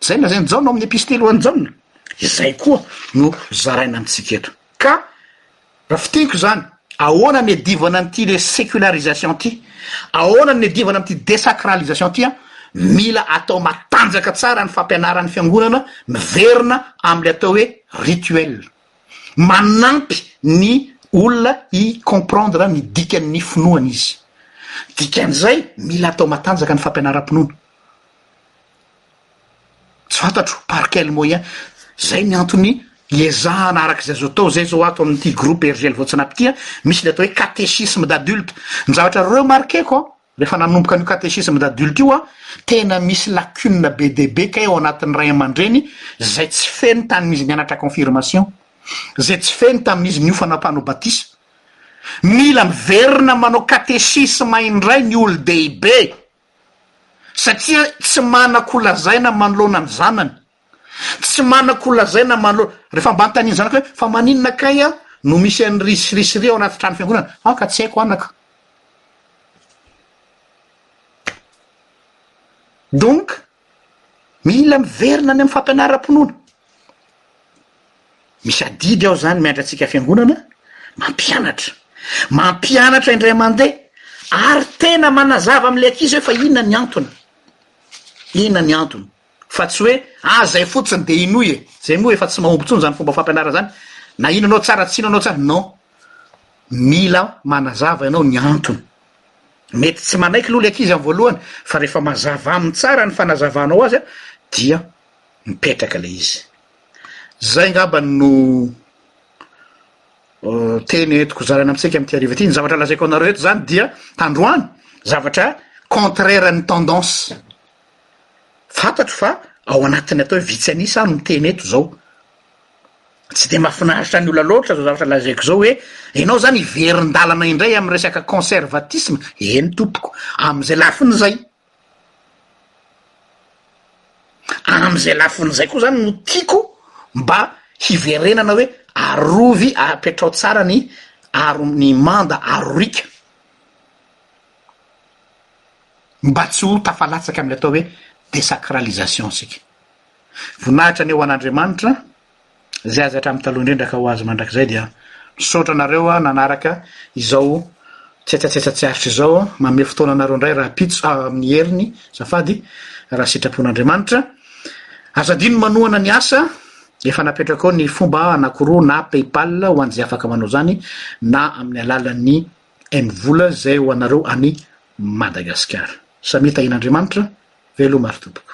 Izay nolazain' i Jaona ao amin' ny Epistily ho an' i Jaona, izay koa no zaraina amintsika eto. Ka Raha fintiniko izany, ahoana ny iadivana an'ity le sécularisation ity? Ahoana ny iadivana amin'ity désacralisation ity? Mila atao matanjaka tsara ny fampianaran'ny fiangonana miverina amin'ilay atao hoe rituel. Manampy ny olona hi-comprendre ny dikan'ny finoana izy. Dikan'izay, mila atao matanjaka ny fampianaram-pinoana. Tsy fantatro par quel moyen. Zay ny antony iezahana araka izay azo atao zay zao ato amin'ity groupe RGL Voatsinampy ity a, misy ny atao hoe catéchisme d'adultes. Ny zavatra remarquer-ko an, rehefa nanomboka an'io catéchisme d'adultes io an, tena misy lacune be dia be kay ao anatin'ny ray aman-dreny zay tsy feno tanin'izy nianatra confirmation, zay tsy feno tamin'izy niofana mpanao batisa. Mila miverina manao catéchisme indray ny olon-dehibe. satria tsy manan-ko lazaina manoloana ny zanany, tsy manan-ko lazaina manoloana, rehefa mba anontanian'ny zanaka hoe fa maninona kay aho no misy an'iry sy ry sy ry ao anaty trano fiangonana, ah ka tsy haiko anaka. Donc, Mila miverina any amin'ny fampianaram-pinoana. Misy adidy ao izany miandry antsika fiangonana, mampianatra, mampianatra indray mandeha ary tena manazava amin'ilay ankizy hoe fa inona ny antony, inona ny antony, fa tsy hoe ah zay fotsiny dia inoy e, zay moa efa tsy mahomby intsony izany fomba fampianarana izany, na inonao tsara tsy inonao tsara, non, mila manazava ianao ny antony. Mety tsy manaiky aloha le ankizy am voalohany fa rehefa mazava aminy tsara ny fanazavanao azy dia mipetraka le izy. Zay ngamba no teny entiko zarana amintsika amty hariva ty. Ny zavatra lazaiko anareo eto zany dia tandroany zavatra contraire ny tendance. Fantatro fa ao anatiny atao hoe vitsy an'isa aho no miteny eto zao tsy dia mahafinaritra ny olona loatra izao zavatra lazaiko izao hoe ianao izany hiverin-dalana indray amin'ny resaka conservatisme eny tompoko amin'izay lafiny izay amin'izay lafiny izay koa zany no tiako mba hiverenana hoe arovy apetrao tsara ny aro ny manda arorika mba tsy ho tafalatsaka amin'ny atao hoe desacralisation sika Voninahitra anie ho an'Andriamanitra izay azy hatramin'ny taloha indrindra ka ho azy mandrakizay dia misaotra anareo nanaraka izao tsetsatsetsa tsy aritra izao manome fotoana anareo indray rahampitso ah, amin'ny heriny zafady raha sitrapon'Andriamanitra aza adino manohana ny asa efa napetrakao ny fomba anakoroa na paypal ho an'izay afaka manao izany na amin'ny alalan'ny ny vola izay ho anareo any Madagasikara samia tahin'Andriamanitra Veloma ry tompoko.